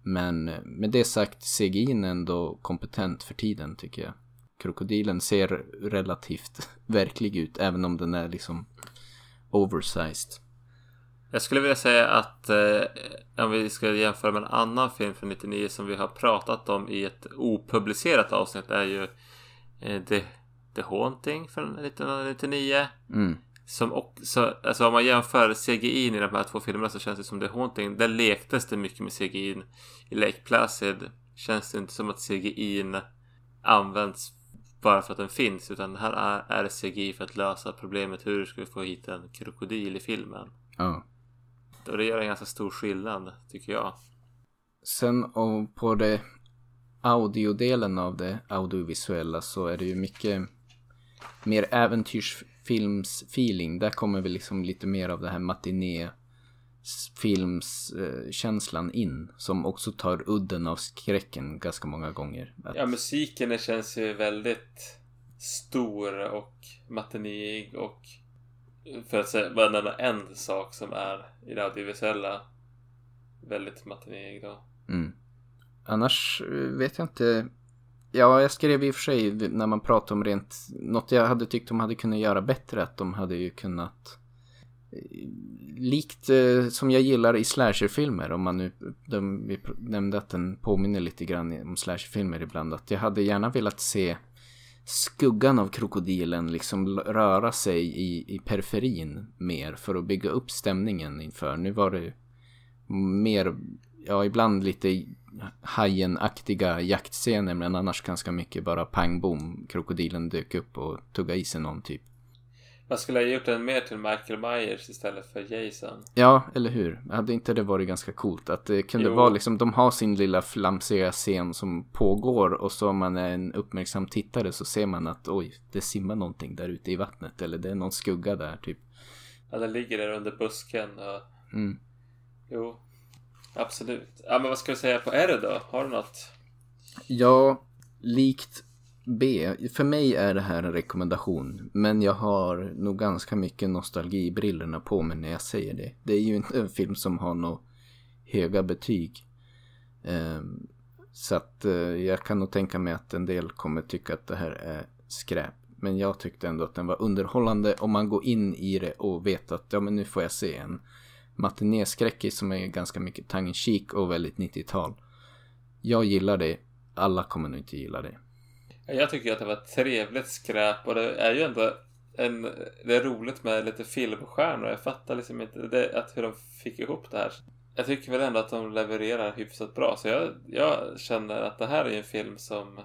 Men med det sagt, CGI är ändå kompetent för tiden tycker jag. Krokodilen ser relativt *laughs* verklig ut även om den är liksom oversized. Jag skulle vilja säga att eh, om vi ska jämföra med en annan film från 99 som vi har pratat om i ett opublicerat avsnitt är ju eh, The, The Haunting från 1999. Mm. Som också, alltså om man jämför CGI i de här två filmerna så känns det som The Haunting. Där lektes det mycket med CGI. I Lake Placid känns det inte som att CGI används bara för att den finns. Utan här är, är CGI för att lösa problemet hur ska vi få hit en krokodil i filmen. Ja. Och det gör en ganska stor skillnad tycker jag. Sen och på det audiodelen av det audiovisuella så är det ju mycket mer äventyrsfilms-feeling. Där kommer vi liksom lite mer av det här matiné filmskänslan in. Som också tar udden av skräcken ganska många gånger. Att... Ja, musiken känns ju väldigt stor och matinéig och för att säga, bara nämna en sak som är i det audiovisuella väldigt matinéig då. Mm. Annars vet jag inte. Ja, jag skrev i och för sig när man pratar om rent, något jag hade tyckt de hade kunnat göra bättre, att de hade ju kunnat eh, likt eh, som jag gillar i slasherfilmer om man nu, de, vi nämnde att den påminner lite grann om slasherfilmer ibland, att jag hade gärna velat se skuggan av krokodilen liksom röra sig i, i periferin mer för att bygga upp stämningen inför. Nu var det mer, ja ibland lite hajenaktiga jaktscener men annars ganska mycket bara pang bom. Krokodilen dök upp och tuggade i sig någon typ. Man skulle ha gjort den mer till Michael Myers istället för Jason. Ja, eller hur? Hade inte det varit ganska coolt? Att det kunde jo. vara liksom, de har sin lilla flamsiga scen som pågår och så om man är en uppmärksam tittare så ser man att oj, det simmar någonting där ute i vattnet eller det är någon skugga där typ. Ja, den ligger där under busken och... Mm. Jo, absolut. Ja, men vad ska du säga på R då? Har du något? Ja, likt B. För mig är det här en rekommendation. Men jag har nog ganska mycket nostalgibrillorna på mig när jag säger det. Det är ju inte en film som har några höga betyg. Ehm, så att eh, jag kan nog tänka mig att en del kommer tycka att det här är skräp. Men jag tyckte ändå att den var underhållande om man går in i det och vet att ja men nu får jag se en matinéskräckis som är ganska mycket tongue och väldigt 90-tal. Jag gillar det. Alla kommer nog inte gilla det. Jag tycker att det var trevligt skräp och det är ju ändå en, det är roligt med lite filmstjärnor. Jag fattar liksom inte det, att hur de fick ihop det här. Jag tycker väl ändå att de levererar hyfsat bra. Så jag, jag känner att det här är en film som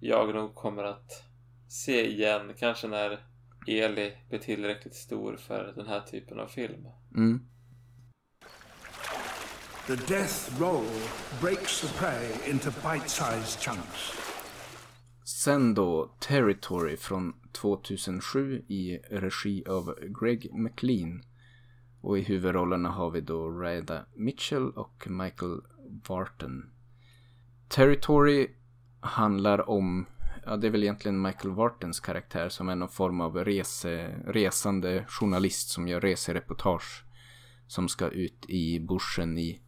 jag nog kommer att se igen. Kanske när Eli blir tillräckligt stor för den här typen av film. Mm. The death roll breaks the prey into bite-sized chunks. Sen då Territory från 2007 i regi av Greg McLean. Och i huvudrollerna har vi då Reda Mitchell och Michael Vartan. Territory handlar om, ja det är väl egentligen Michael Vartens karaktär som är någon form av rese, resande journalist som gör resereportage. Som ska ut i bushen i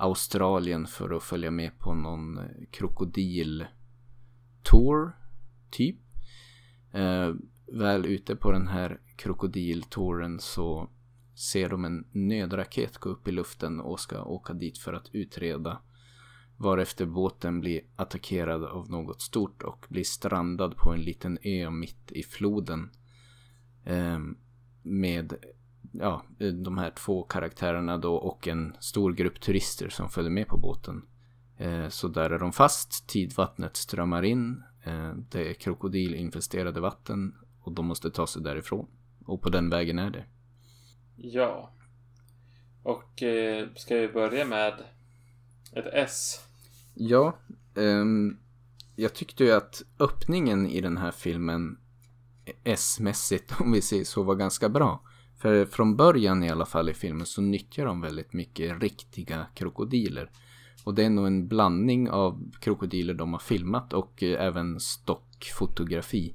Australien för att följa med på någon eh, krokodiltour, typ. Eh, väl ute på den här krokodiltouren så ser de en nödraket gå upp i luften och ska åka dit för att utreda. Varefter båten blir attackerad av något stort och blir strandad på en liten ö mitt i floden. Eh, med ja, de här två karaktärerna då och en stor grupp turister som följer med på båten. Eh, så där är de fast, tidvattnet strömmar in Eh, det är krokodilinfesterade vatten och de måste ta sig därifrån. Och på den vägen är det. Ja. Och eh, ska vi börja med ett S? Ja, ehm, jag tyckte ju att öppningen i den här filmen S-mässigt, *laughs* om vi säger så, var ganska bra. För från början i alla fall i filmen så nyttjar de väldigt mycket riktiga krokodiler. Och det är nog en blandning av krokodiler de har filmat och eh, även stockfotografi.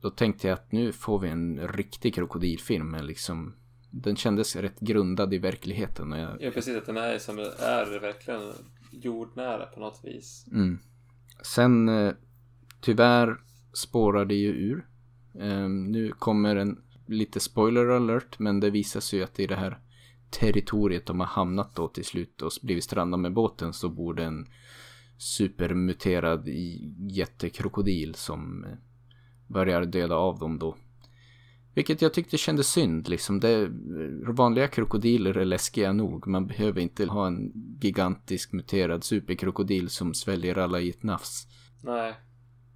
Då tänkte jag att nu får vi en riktig krokodilfilm liksom den kändes rätt grundad i verkligheten. Och jag... Ja, precis. Att den är, som är verkligen jordnära på något vis. Mm. Sen eh, tyvärr spårar det ju ur. Eh, nu kommer en lite spoiler alert, men det visar sig ju att i det här territoriet de har hamnat då till slut och blivit strandade med båten så bor det en supermuterad jättekrokodil som eh, börjar döda av dem då. Vilket jag tyckte kändes synd liksom. Det, vanliga krokodiler är läskiga nog. Man behöver inte ha en gigantisk muterad superkrokodil som sväljer alla i ett nafs. Nej.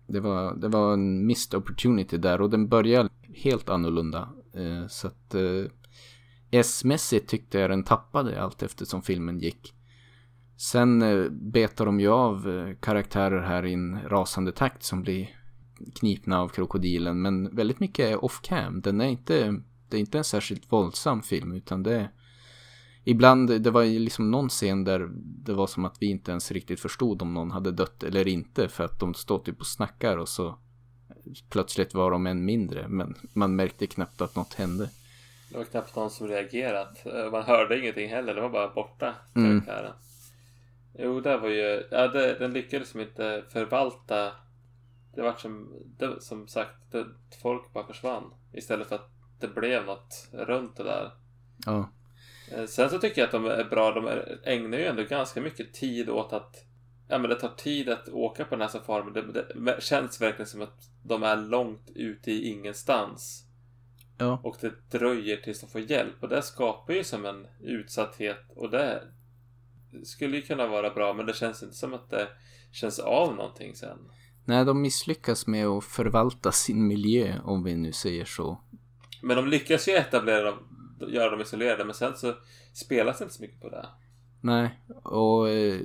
Det var, det var en missed opportunity där och den började helt annorlunda. Eh, så att eh, S-mässigt tyckte jag den tappade allt eftersom filmen gick. Sen eh, betar de ju av eh, karaktärer här i en rasande takt som blir knipna av krokodilen. Men väldigt mycket är off-cam. Den är inte, det är inte en särskilt våldsam film utan det är Ibland, det var ju liksom någon scen där det var som att vi inte ens riktigt förstod om någon hade dött eller inte för att de stod typ och snackar och så plötsligt var de en mindre men man märkte knappt att något hände. Det var knappt någon som reagerat. Man hörde ingenting heller, det var bara borta Mm. Jo, det var ju, ja, det, den lyckades som inte förvalta. Det var som, det, som sagt, det, folk bara försvann. Istället för att det blev något runt det där. Ja. Eh, Sen så tycker jag att de är bra. De ägnar ju ändå ganska mycket tid åt att Ja men det tar tid att åka på den här safarin. Det, det känns verkligen som att de är långt ute i ingenstans. Ja. Och det dröjer tills de får hjälp. Och det skapar ju som en utsatthet. Och det skulle ju kunna vara bra. Men det känns inte som att det känns av någonting sen. Nej, de misslyckas med att förvalta sin miljö om vi nu säger så. Men de lyckas ju etablera dem. Göra dem isolerade. Men sen så spelas det inte så mycket på det. Nej, och eh,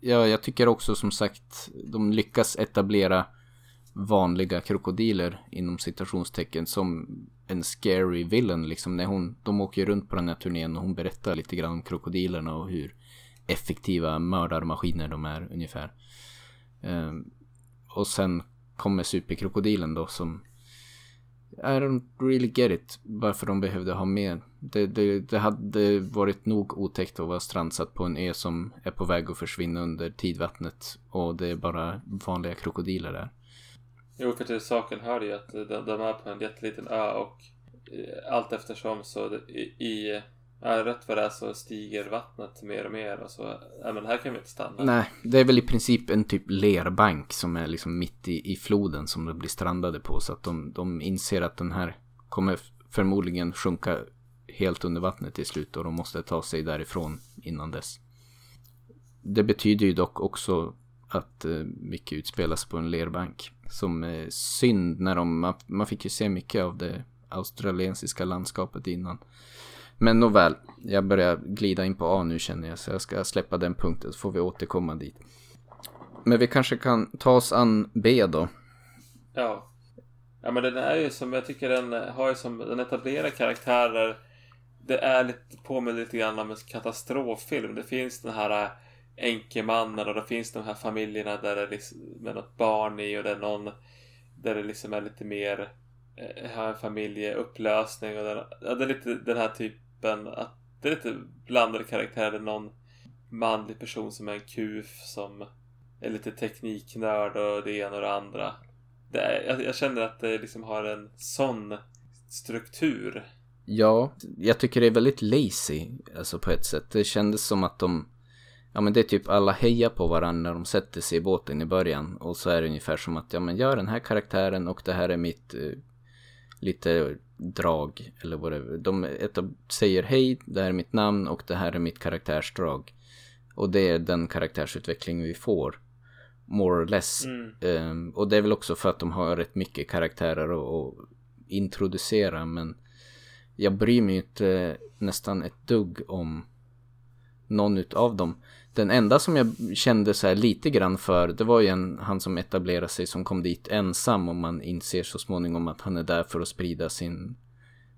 ja, jag tycker också som sagt de lyckas etablera vanliga krokodiler inom citationstecken som en scary villain liksom när hon, de åker runt på den här turnén och hon berättar lite grann om krokodilerna och hur effektiva mördarmaskiner de är ungefär. Ehm, och sen kommer superkrokodilen då som I don't really get it varför de behövde ha med. Det, det, det hade varit nog otäckt att vara strandsatt på en ö som är på väg att försvinna under tidvattnet och det är bara vanliga krokodiler där. Jo, för till saken hör ju att de, de är på en jätteliten ö och eh, allt eftersom så i, i ja, rätt vad det är så stiger vattnet mer och mer och så, ja men här kan vi inte stanna. Nej, det är väl i princip en typ lerbank som är liksom mitt i, i floden som de blir strandade på så att de, de inser att den här kommer förmodligen sjunka helt under vattnet till slut och de måste ta sig därifrån innan dess. Det betyder ju dock också att eh, mycket utspelas på en lerbank. Som är synd när de, man, man fick ju se mycket av det australiensiska landskapet innan. Men nåväl, jag börjar glida in på A nu känner jag så jag ska släppa den punkten så får vi återkomma dit. Men vi kanske kan ta oss an B då. Ja. Ja men den är ju som, jag tycker den har ju som, den etablerar karaktärer. Det är lite, påminner lite grann om en katastroffilm. Det finns den här äh, änkemannen och det finns de här familjerna där det är liksom, med något barn i och det är någon där det liksom är lite mer eh, har en familjeupplösning och den, ja, det är lite den här typen att det är lite blandade karaktärer. Någon manlig person som är en kuf som är lite tekniknörd och det ena och det andra. Det är, jag, jag känner att det liksom har en sån struktur. Ja, jag tycker det är väldigt lazy, alltså på ett sätt. Det kändes som att de, ja men det är typ alla hejar på varandra när de sätter sig i båten i början. Och så är det ungefär som att, ja men gör den här karaktären och det här är mitt eh, lite drag eller vad det. De säger hej, det här är mitt namn och det här är mitt karaktärsdrag. Och det är den karaktärsutveckling vi får. more or less. Mm. Ehm, och det är väl också för att de har rätt mycket karaktärer att, att introducera. Men jag bryr mig inte nästan ett dugg om någon utav dem. Den enda som jag kände så här lite grann för, det var ju en, han som etablerade sig som kom dit ensam och man inser så småningom att han är där för att sprida sin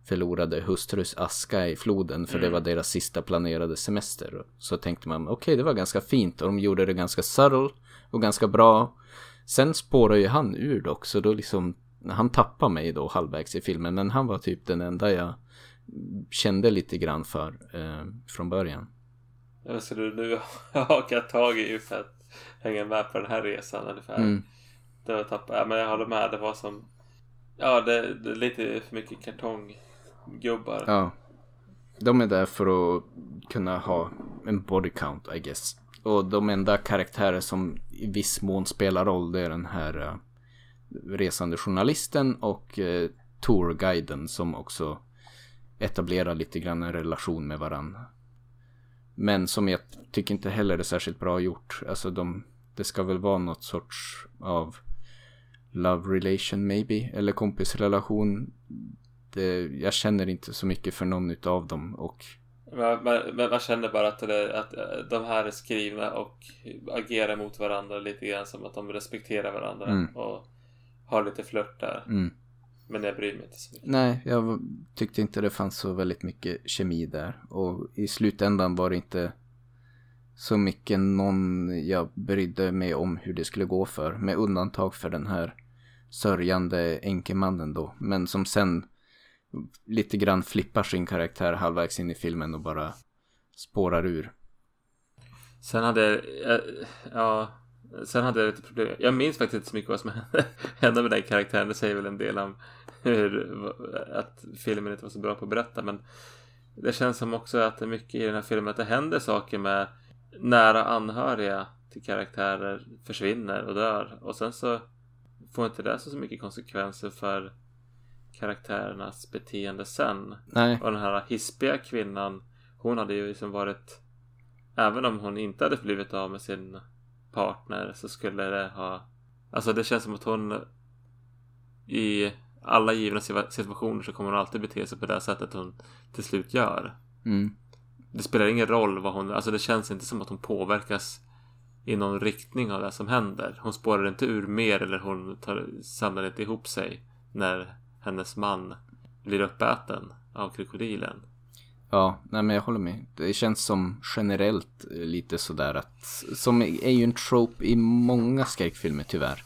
förlorade hustrus aska i floden för det var deras sista planerade semester. Så tänkte man, okej okay, det var ganska fint och de gjorde det ganska subtle och ganska bra. Sen spårar ju han ur dock, så då liksom, han tappade mig då halvvägs i filmen, men han var typ den enda jag kände lite grann för eh, från början. Ja, så du nu *laughs* hakar tag i för att hänga med på den här resan ungefär. Mm. Det var tappa. Ja, men jag håller med. Det var som... Ja, det, det är lite för mycket kartonggubbar. Ja. De är där för att kunna ha en body count, I guess. Och de enda karaktärer som i viss mån spelar roll, det är den här uh, resande journalisten och uh, tourguiden som också etablerar lite grann en relation med varandra. Men som jag tycker inte heller är särskilt bra gjort. Alltså de, det ska väl vara något sorts av love relation maybe. Eller kompisrelation. Det, jag känner inte så mycket för någon utav dem och men, men, man känner bara att, det, att eh, de här är skrivna och agerar mot varandra lite grann som att de respekterar varandra Mm. och har lite flört där. mm. Men jag bryr mig inte så mycket. Nej, jag tyckte inte det fanns så väldigt mycket kemi där. Och i slutändan var det inte så mycket någon jag brydde mig om hur det skulle gå för. Med undantag för den här sörjande enkemannen då. Men som sen lite grann flippar sin karaktär halvvägs in i filmen och bara spårar ur. Sen hade jag, ja, sen hade jag lite problem. Jag minns faktiskt inte så mycket vad som hände, *laughs* hände med den karaktären. Det säger väl en del om *laughs* hur, att filmen inte var så bra på att berätta. Men det känns som också att det är mycket i den här filmen att det händer saker med nära anhöriga till karaktärer försvinner och dör. Och sen så får inte det så mycket konsekvenser för karaktärernas beteende sen. Nej, Och den här hispiga kvinnan, hon hade ju liksom varit Även om hon inte hade blivit av med sin partner så skulle det ha Alltså det känns som att hon I alla givna situa- situationer så kommer hon alltid bete sig på det sättet hon till slut gör. mm. Det spelar ingen roll vad hon, alltså det känns inte som att hon påverkas i någon riktning av det som händer. Hon spårar inte ur mer eller hon tar, samlar inte ihop sig när hennes man blir uppäten av krokodilen. Ja, nej men jag håller med. Det känns som generellt lite sådär att, som är ju en trope i många skräckfilmer tyvärr.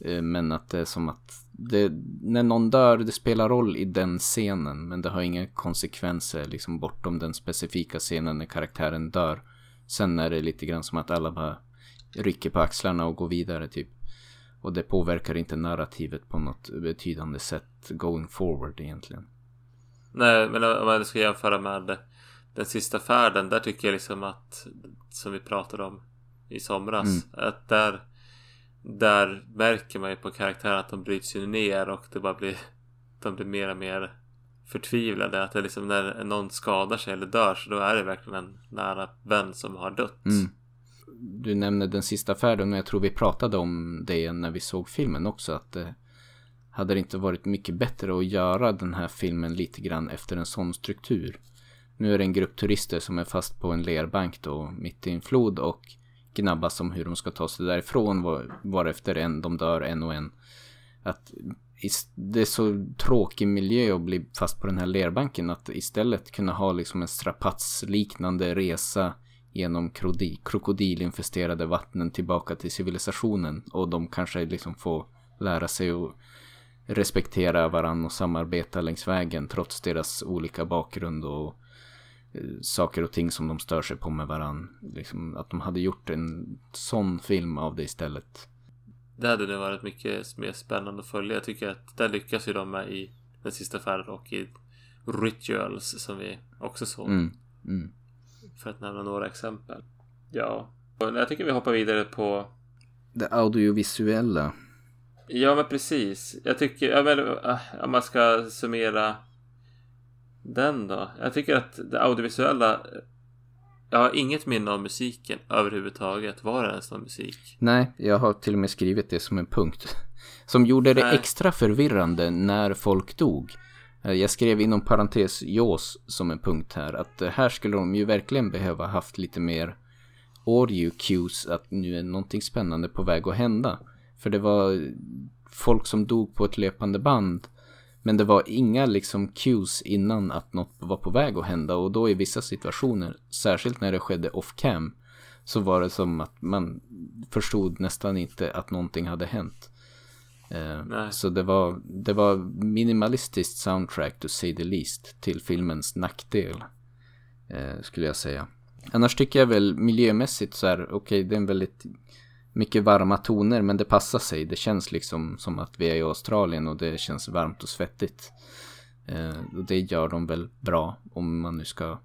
Eh, Men att det är som att det, när någon dör, det spelar roll i den scenen, men det har inga konsekvenser liksom bortom den specifika scenen när karaktären dör. Sen är det lite grann som att alla bara rycker på axlarna och går vidare typ. Och det påverkar inte narrativet på något betydande sätt going forward egentligen. Nej, men om man ska jämföra med den sista färden, där tycker jag liksom att som vi pratade om i somras, att där där märker man ju på karaktären att de bryts ju ner och det bara blir de blir mer och mer förtvivlade. Att det är liksom när någon skadar sig eller dör så då är det verkligen en nära vän som har dött. Mm. Du nämnde den sista färden och jag tror vi pratade om det när vi såg filmen också. Att det hade det inte varit mycket bättre att göra den här filmen lite grann efter en sån struktur. Nu är det en grupp turister som är fast på en lerbank då mitt i en flod och gnabbas om hur de ska ta sig därifrån var, en de dör en och en. Att det är så tråkig miljö att bli fast på den här lerbanken att istället kunna ha liksom en strapatsliknande resa genom krokodilinfesterade vattnen tillbaka till civilisationen och de kanske liksom får lära sig att respektera varandra och samarbeta längs vägen trots deras olika bakgrund och saker och ting som de stör sig på med varandra. Liksom, att de hade gjort en sån film av det istället. Det hade nog varit mycket mer spännande att följa. Jag tycker att där lyckas ju de med i den sista färden och i Rituals som vi också såg. Mm, mm. För att nämna några exempel. Ja, jag tycker vi hoppar vidare på Det audiovisuella. Ja men precis. Jag tycker, ja, men, äh, om man ska summera den då. Jag tycker att det audiovisuella Jag har inget minne av musiken överhuvudtaget. Var det ens någon musik? Nej, jag har till och med skrivit det som en punkt. *laughs* Som gjorde det Nej. extra förvirrande när folk dog. Eh, Jag skrev inom parentes Jaws som en punkt här. Att eh, här skulle de ju verkligen behöva haft lite mer audio cues. Att nu är någonting spännande på väg att hända. För det var folk som dog på ett löpande band. Men det var inga liksom cues innan att något var på väg att hända. Och då i vissa situationer, särskilt när det skedde off cam. Så var det som att man förstod nästan inte att någonting hade hänt. Eh, så det var, det var minimalistiskt soundtrack to say the least till filmens nackdel. Eh, skulle jag säga. Annars tycker jag väl miljömässigt så här, okej det är en väldigt mycket varma toner men det passar sig. Det känns liksom som att vi är i Australien och det känns varmt och svettigt. Eh, och det gör de väl bra om man nu ska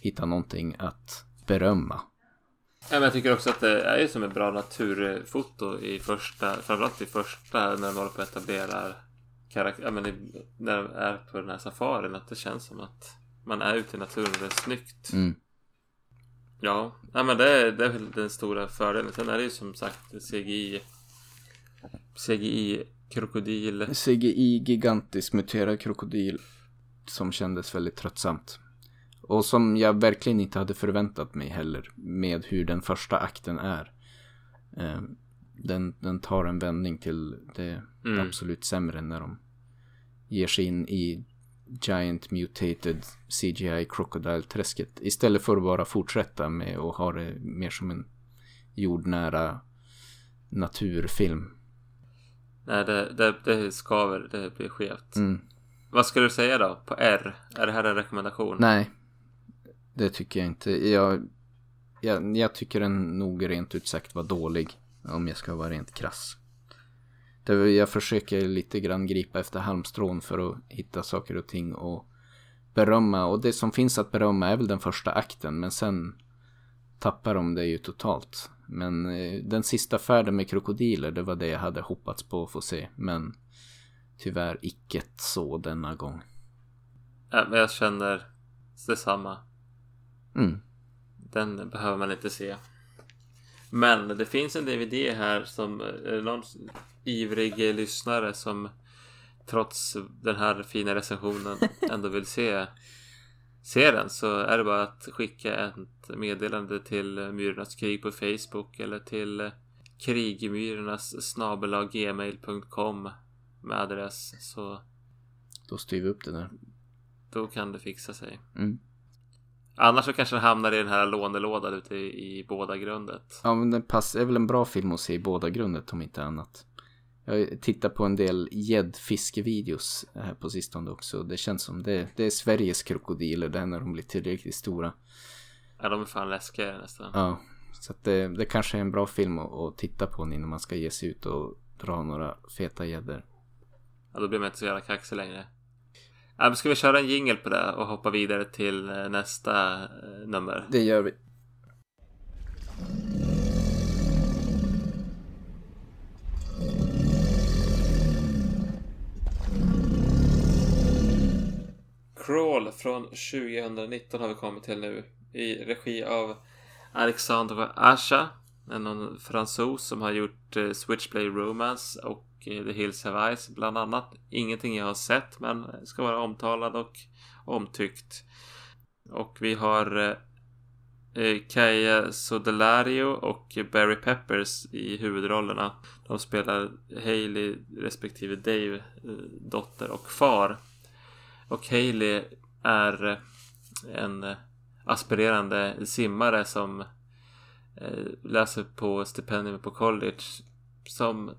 hitta någonting att berömma. Ja, men jag tycker också att det är ju som ett bra naturfoto i första, framförallt i första när de håller på att etablera karaktär, ja, men i, när de är på den här safarin, att det känns som att man är ute i naturen och det är snyggt. Mm. Ja, ja men det är, det är väl den stora fördelen. Sen är det ju som sagt CGI, CGI krokodil. CGI gigantisk muterad krokodil som kändes väldigt tröttsamt. Och som jag verkligen inte hade förväntat mig heller med hur den första akten är. Eh, Den, den tar en vändning till det Mm. absolut sämre när de ger sig in i Giant Mutated CGI Crocodile-träsket. Istället för att bara fortsätta med att ha det mer som en jordnära naturfilm. Nej, det, det, det skaver, det blir skevt. Mm. Vad skulle du säga då på R? Är det här en rekommendation? Nej, det tycker jag inte. Jag, jag, jag tycker den nog rent ut sagt var dålig. Om jag ska vara rent krass. Jag försöker lite grann gripa efter halmstrån för att hitta saker och ting och berömma. Och det som finns att berömma är väl den första akten. Men sen tappar de det ju totalt. Men eh, den sista färden med krokodiler, det var det jag hade hoppats på att få se. Men tyvärr icke så denna gång. Ja, men jag känner detsamma. Mm. Den behöver man inte se. Men det finns en DVD här som är det någon ivrig lyssnare som trots den här fina recensionen *laughs* ändå vill se se den så är det bara att skicka ett meddelande till Myrornas krig på Facebook eller till krigmyrornas gmail.com med adress så Då styr vi upp det där. då kan det fixa sig. Mm. Annars så kanske den hamnar i den här lånelådan ute i, i båda grundet. Ja men den passar, är väl en bra film att se i båda grundet om inte annat. Jag tittar på en del gäddfiskevideos här på sistone också. Det känns som det, det är Sveriges krokodiler där när de blir tillräckligt stora. Ja, de är fan läskigare nästan. Ja, så att det, det kanske är en bra film att, att titta på innan man ska ge sig ut och dra några feta gäddor. Ja, då blir man inte så jävla kaxig längre. Ja, men ska vi köra en jingel på det och hoppa vidare till eh, nästa eh, nummer? Det gör vi. Crawl från 2019 har vi kommit till nu. I regi av Alexandre Asha. En fransos som har gjort eh, Switchblade Romance och eh, The Hills Have Eyes bland annat. Ingenting jag har sett men ska vara omtalad och omtyckt. Och vi har eh, eh Kaja Sodelario och Barry Peppers i huvudrollerna. De spelar Hailey respektive Dave, eh, dotter och far. Och Hailey är en aspirerande simmare som eh, läser på stipendium på college. Som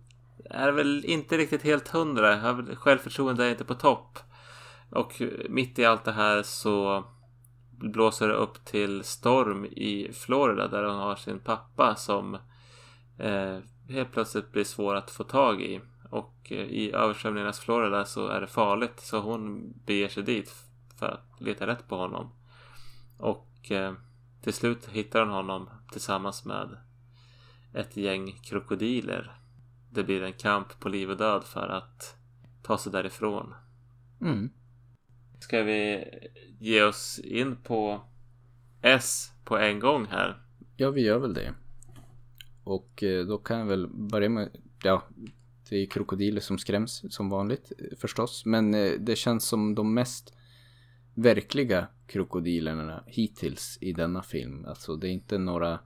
är väl inte riktigt helt hundra. Självförtroende är inte på topp. Och mitt i allt det här så blåser det upp till storm i Florida där hon har sin pappa som eh, helt plötsligt blir svår att få tag i. Och eh, i översvämningarnas Florida så är det farligt så hon beger sig dit för att leta rätt på honom. Och eh, till slut hittar hon honom tillsammans med ett gäng krokodiler. Det blir en kamp på liv och död för att ta sig därifrån. Mm. Ska vi ge oss in på S på en gång här. Ja, vi gör väl det. Och eh, då kan jag väl börja med, ja, det är ju krokodiler som skräms som vanligt eh, förstås. Men eh, det känns som de mest verkliga krokodilerna hittills i denna film. Alltså det är inte några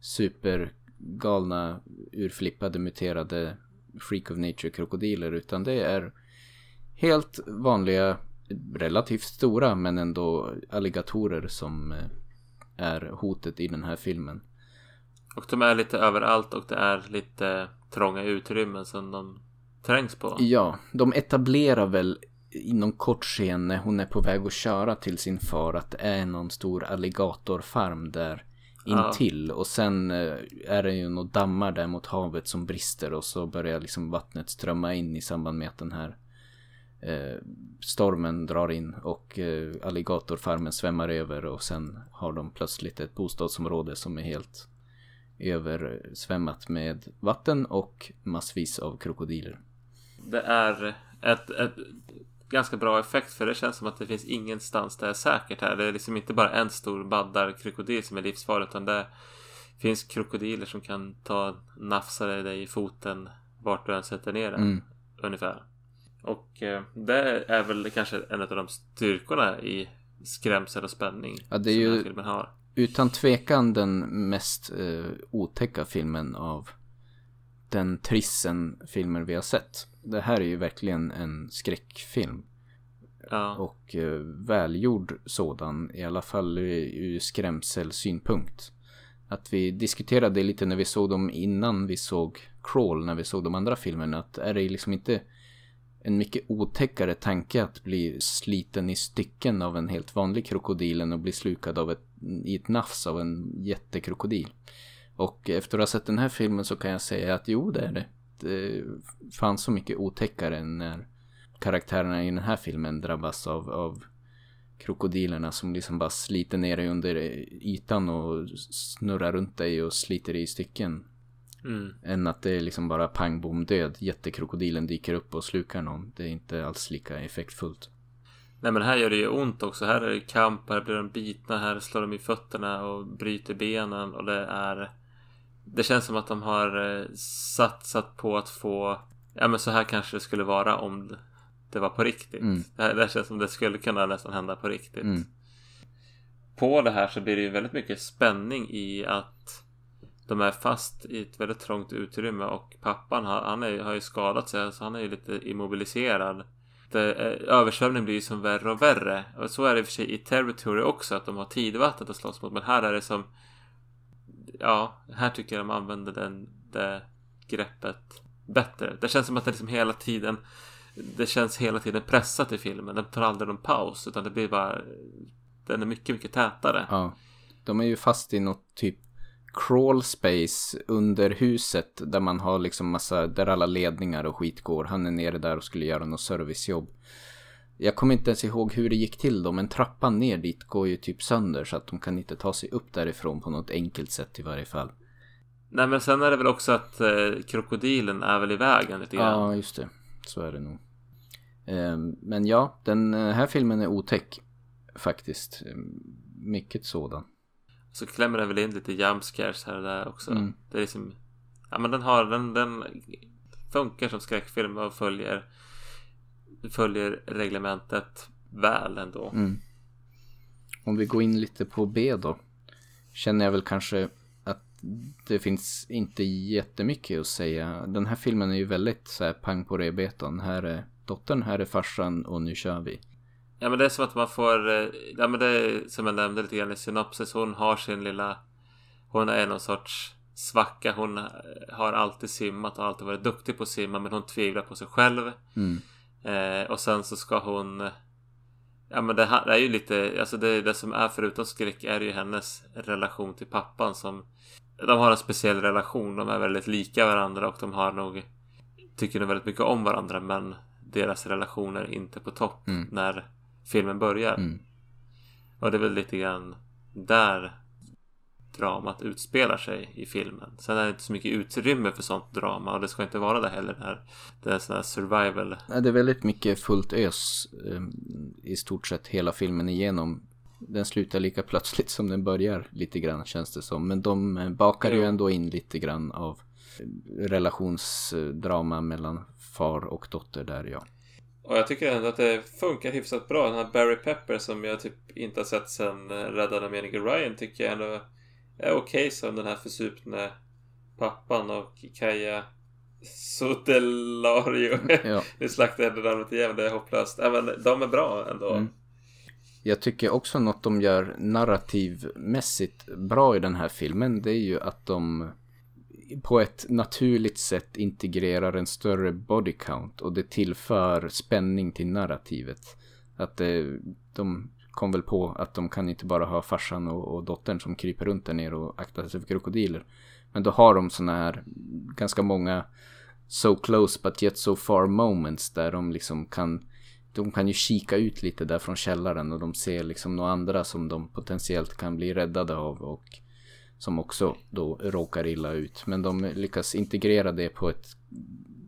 supergalna, urflippade, muterade freak of nature krokodiler. Utan det är helt vanliga, relativt stora men ändå alligatorer som eh, är hotet i den här filmen. Och de är lite överallt och det är lite trånga utrymmen som de trängs på. Ja, de etablerar väl inom kort scen när hon är på väg att köra till sin far att det är någon stor alligatorfarm där intill. Ja. Och sen eh, är det ju några dammar där mot havet som brister och så börjar liksom vattnet strömma in i samband med att den här eh, stormen drar in och eh, alligatorfarmen svämmar över och sen har de plötsligt ett bostadsområde som är helt översvämmat med vatten och massvis av krokodiler. Det är ett, ett ganska bra effekt för det känns som att det finns ingenstans där det är säkert här. Det är liksom inte bara en stor baddarkrokodil som är livsfarlig utan det finns krokodiler som kan ta nafsa dig i foten vart du än sätter ner den. Mm. Ungefär. Och eh, det är väl kanske en av de styrkorna i skrämsel och spänning ja, det är som ju... den här filmen har utan tvekan den mest eh, otäcka filmen av den trissen filmer vi har sett. Det här är ju verkligen en skräckfilm. Ja. Och eh, välgjord sådan, i alla fall ur skrämselsynpunkt. Att vi diskuterade lite när vi såg dem innan vi såg Crawl, när vi såg de andra filmerna, att är det liksom inte en mycket otäckare tanke att bli sliten i stycken av en helt vanlig krokodil än att bli slukad av ett, i ett nafs av en jättekrokodil. Och efter att ha sett den här filmen så kan jag säga att jo, det är det. Det fanns så mycket otäckare när karaktärerna i den här filmen drabbas av, av krokodilerna som liksom bara sliter ner dig under ytan och snurrar runt dig och sliter dig i stycken. Mm. Än att det är liksom bara pang bom död. Jättekrokodilen dyker upp och slukar någon. Det är inte alls lika effektfullt. Nej men här gör det ju ont också. Här är det kamp, här blir de bitna, här slår de i fötterna och bryter benen och det är... Det känns som att de har eh, satsat på att få... Ja men så här kanske det skulle vara om det var på riktigt. Mm. Det, här, det känns som det skulle kunna nästan hända på riktigt. Mm. På det här så blir det ju väldigt mycket spänning i att de är fast i ett väldigt trångt utrymme och pappan han är, har ju skadat sig så han är ju lite immobiliserad. Det, eh, översvämning blir ju som värre och värre. Och så är det i och för sig i Territory också att de har tidvattnet att slåss mot. Men här är det som... Ja, här tycker jag de använder den, det greppet bättre. Det känns som att det liksom hela tiden... Det känns hela tiden pressat i filmen. Den tar aldrig någon paus utan det blir bara... Den är mycket, mycket tätare. Ja. De är ju fast i något typ crawl space under huset där man har liksom massa, där alla ledningar och skit går. Han är nere där och skulle göra något servicejobb. Jag kommer inte ens ihåg hur det gick till då, men trappan ner dit går ju typ sönder så att de kan inte ta sig upp därifrån på något enkelt sätt i varje fall. Nej men sen är det väl också att eh, krokodilen är väl i vägen lite grann. Ja, just det. Så är det nog. Eh, men ja, den här filmen är otäck. Faktiskt. Ehm, mycket sådan. Så klämmer den väl in lite jump scares här och där också. Mm. Det är liksom... Ja men den har... Den, den funkar som skräckfilm och följer... Följer reglementet väl ändå. Mm. Om vi går in lite på B då. Känner jag väl kanske att det finns inte jättemycket att säga. Den här filmen är ju väldigt så här pang på rebetan. Här är dottern, här är farsan och nu kör vi. Ja men det är som att man får, eh, ja men det är som jag nämnde lite grann i synopsis. Hon har sin lilla, hon är någon sorts svacka. Hon har alltid simmat och alltid varit duktig på att simma men hon tvivlar på sig själv. Mm. Eh, och sen så ska hon, ja men det, här, är ju lite, alltså det, det som är förutom skräck är ju hennes relation till pappan som, de har en speciell relation. De är väldigt lika varandra och de har nog, tycker nog väldigt mycket om varandra men deras relation är inte på topp mm. när filmen börjar. Mm. Och det är väl lite grann där dramat utspelar sig i filmen. Sen är det inte så mycket utrymme för sånt drama och det ska inte vara det heller. När det är sån här survival. Det är väldigt mycket fullt ös eh, i stort sett hela filmen igenom. Den slutar lika plötsligt som den börjar lite grann känns det som. Men de eh, bakar ju ändå in lite grann av relationsdrama mellan far och dotter där ja. Och jag tycker ändå att det funkar hyfsat bra. Den här Barry Pepper som jag typ inte har sett sen Räddande meningen Ryan tycker jag ändå är okej okay som den här försupne pappan och Kaja Sotelario. *laughs* Ja. nu slaktade jag namnet igen, det är hopplöst. Men de är bra ändå. Mm. Jag tycker också något de gör narrativmässigt bra i den här filmen. Det är ju att de på ett naturligt sätt integrerar en större body count och det tillför spänning till narrativet. Att det, de kom väl på att de kan inte bara ha farsan och, och dottern som kryper runt där nere och aktar sig för krokodiler. Men då har de såna här ganska många so close but yet so far moments där de liksom kan de kan ju kika ut lite där från källaren och de ser liksom några andra som de potentiellt kan bli räddade av och som också då råkar illa ut. Men de lyckas integrera det på ett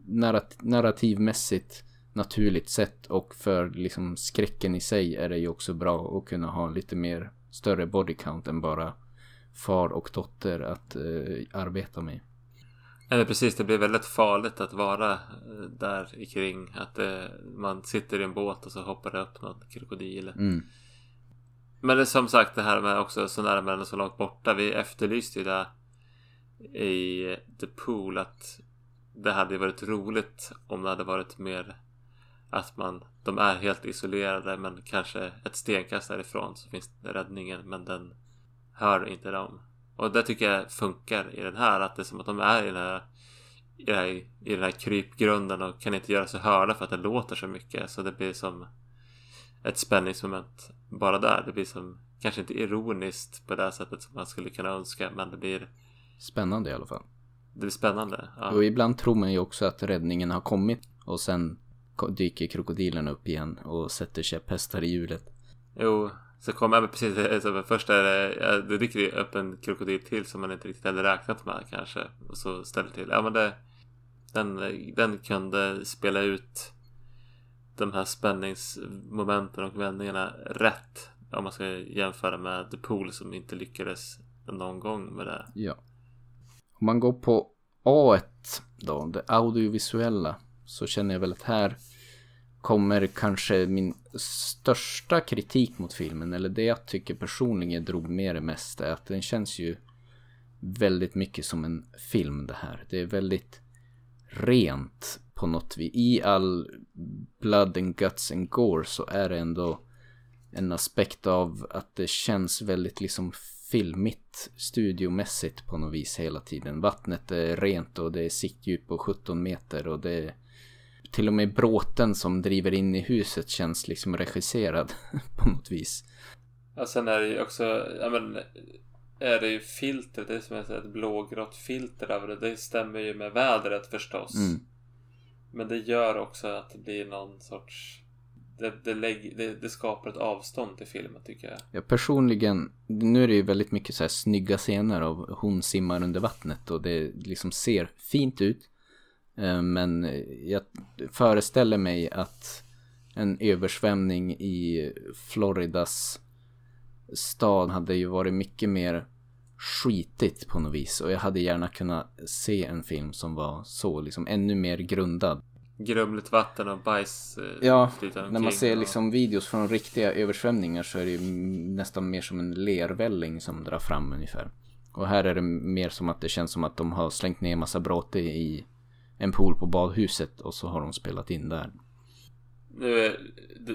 narrat narrativmässigt naturligt sätt och för liksom skräcken i sig är det ju också bra att kunna ha lite mer större body count än bara far och dotter att eh, arbeta med. Eller precis, det blir väldigt farligt att vara eh, där kring. Att eh, man sitter i en båt och så hoppar det upp någon krokodil. Mm. Men det är som sagt det här med också så nära men så långt borta. Vi efterlyste ju det i The Pool att det hade varit roligt om det hade varit mer att man, de är helt isolerade men kanske ett stenkast därifrån så finns räddningen men den hör inte dem. Och det tycker jag funkar i den här att det är som att de är i den här i, den här, i den här krypgrunden och kan inte göra sig hörda för att det låter så mycket så det blir som ett spänningsmoment bara där. Det blir som kanske inte ironiskt på det sättet som man skulle kunna önska men det blir Spännande i alla fall. Det blir spännande. Ja. Och ibland tror man ju också att räddningen har kommit och sen dyker krokodilen upp igen och sätter käpphästar i hjulet. Jo, så kommer jag precis alltså, först är det, det dyker upp en krokodil till som man inte riktigt hade räknat med kanske. Och så ställer till. Ja men det, den, den kunde spela ut de här spänningsmomenten och vändningarna rätt. Om man ska jämföra med The Pool som inte lyckades någon gång med det. Ja. Om man går på A1 då, det audiovisuella. Så känner jag väl att här kommer kanske min största kritik mot filmen, eller det jag tycker personligen drog med det mesta, är att den känns ju väldigt mycket som en film det här. Det är väldigt rent på något vis. I all blood and guts and gore så är det ändå en aspekt av att det känns väldigt liksom filmigt studiomässigt på något vis hela tiden. Vattnet är rent och det är siktdjup på 17 meter och det är till och med bråten som driver in i huset känns liksom regisserad *laughs* på något vis. Ja, sen är det ju också, ja men, är det ju filtret, det är som ett blågrått filter över det. Det stämmer ju med vädret förstås. Mm. Men det gör också att det blir någon sorts det, det, lägg, det, det, skapar ett avstånd till filmen tycker jag. Ja, personligen, nu är det ju väldigt mycket så här snygga scener av hon simmar under vattnet och det liksom ser fint ut. Eh, men jag föreställer mig att en översvämning i Floridas stad hade ju varit mycket mer skitigt på något vis. Och jag hade gärna kunnat se en film som var så, liksom ännu mer grundad. Grumligt vatten och bajs. Eh, ja, när man ser och... liksom videos från riktiga översvämningar så är det ju nästan mer som en lervälling som drar fram ungefär. Och här är det mer som att det känns som att de har slängt ner massa bråte i en pool på badhuset och så har de spelat in där. Nu,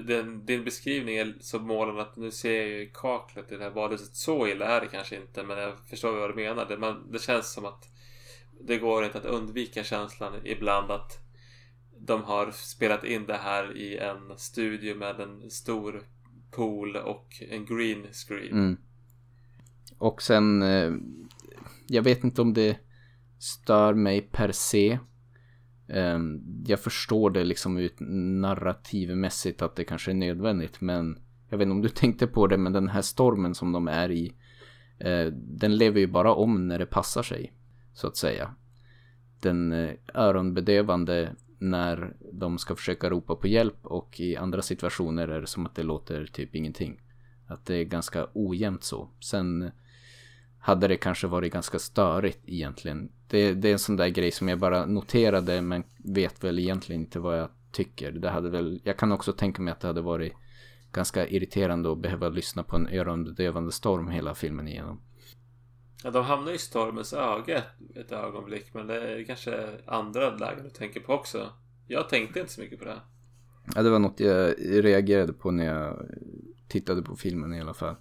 den, din beskrivning är så målande att nu ser jag ju kaklet i det här badhuset. Så illa är det kanske inte, men jag förstår vad du menar. Det, man, det känns som att det går inte att undvika känslan ibland att de har spelat in det här i en studio med en stor pool och en green screen. Mm. Och sen, eh, jag vet inte om det stör mig per se. Ehm, jag förstår det liksom ut narrativmässigt att det kanske är nödvändigt men jag vet inte om du *laughs* tänkte på det men den här stormen som de är i eh, den lever ju bara om när det passar sig så att säga. Den eh, öronbedövande när de ska försöka ropa på hjälp och i andra situationer är det som att det låter typ ingenting. Att det är ganska ojämnt så. Sen hade det kanske varit ganska störigt egentligen. Det, det är en sån där grej som jag bara noterade men vet väl egentligen inte vad jag tycker. Det hade väl, jag kan också tänka mig att det hade varit ganska irriterande att behöva lyssna på en örondövande storm hela filmen igenom. Ja, de hamnar i stormens öga ett ögonblick, men det är kanske andra lägen du tänker på också. Jag tänkte inte så mycket på det. Ja, det var något jag reagerade på när jag tittade på filmen i alla fall.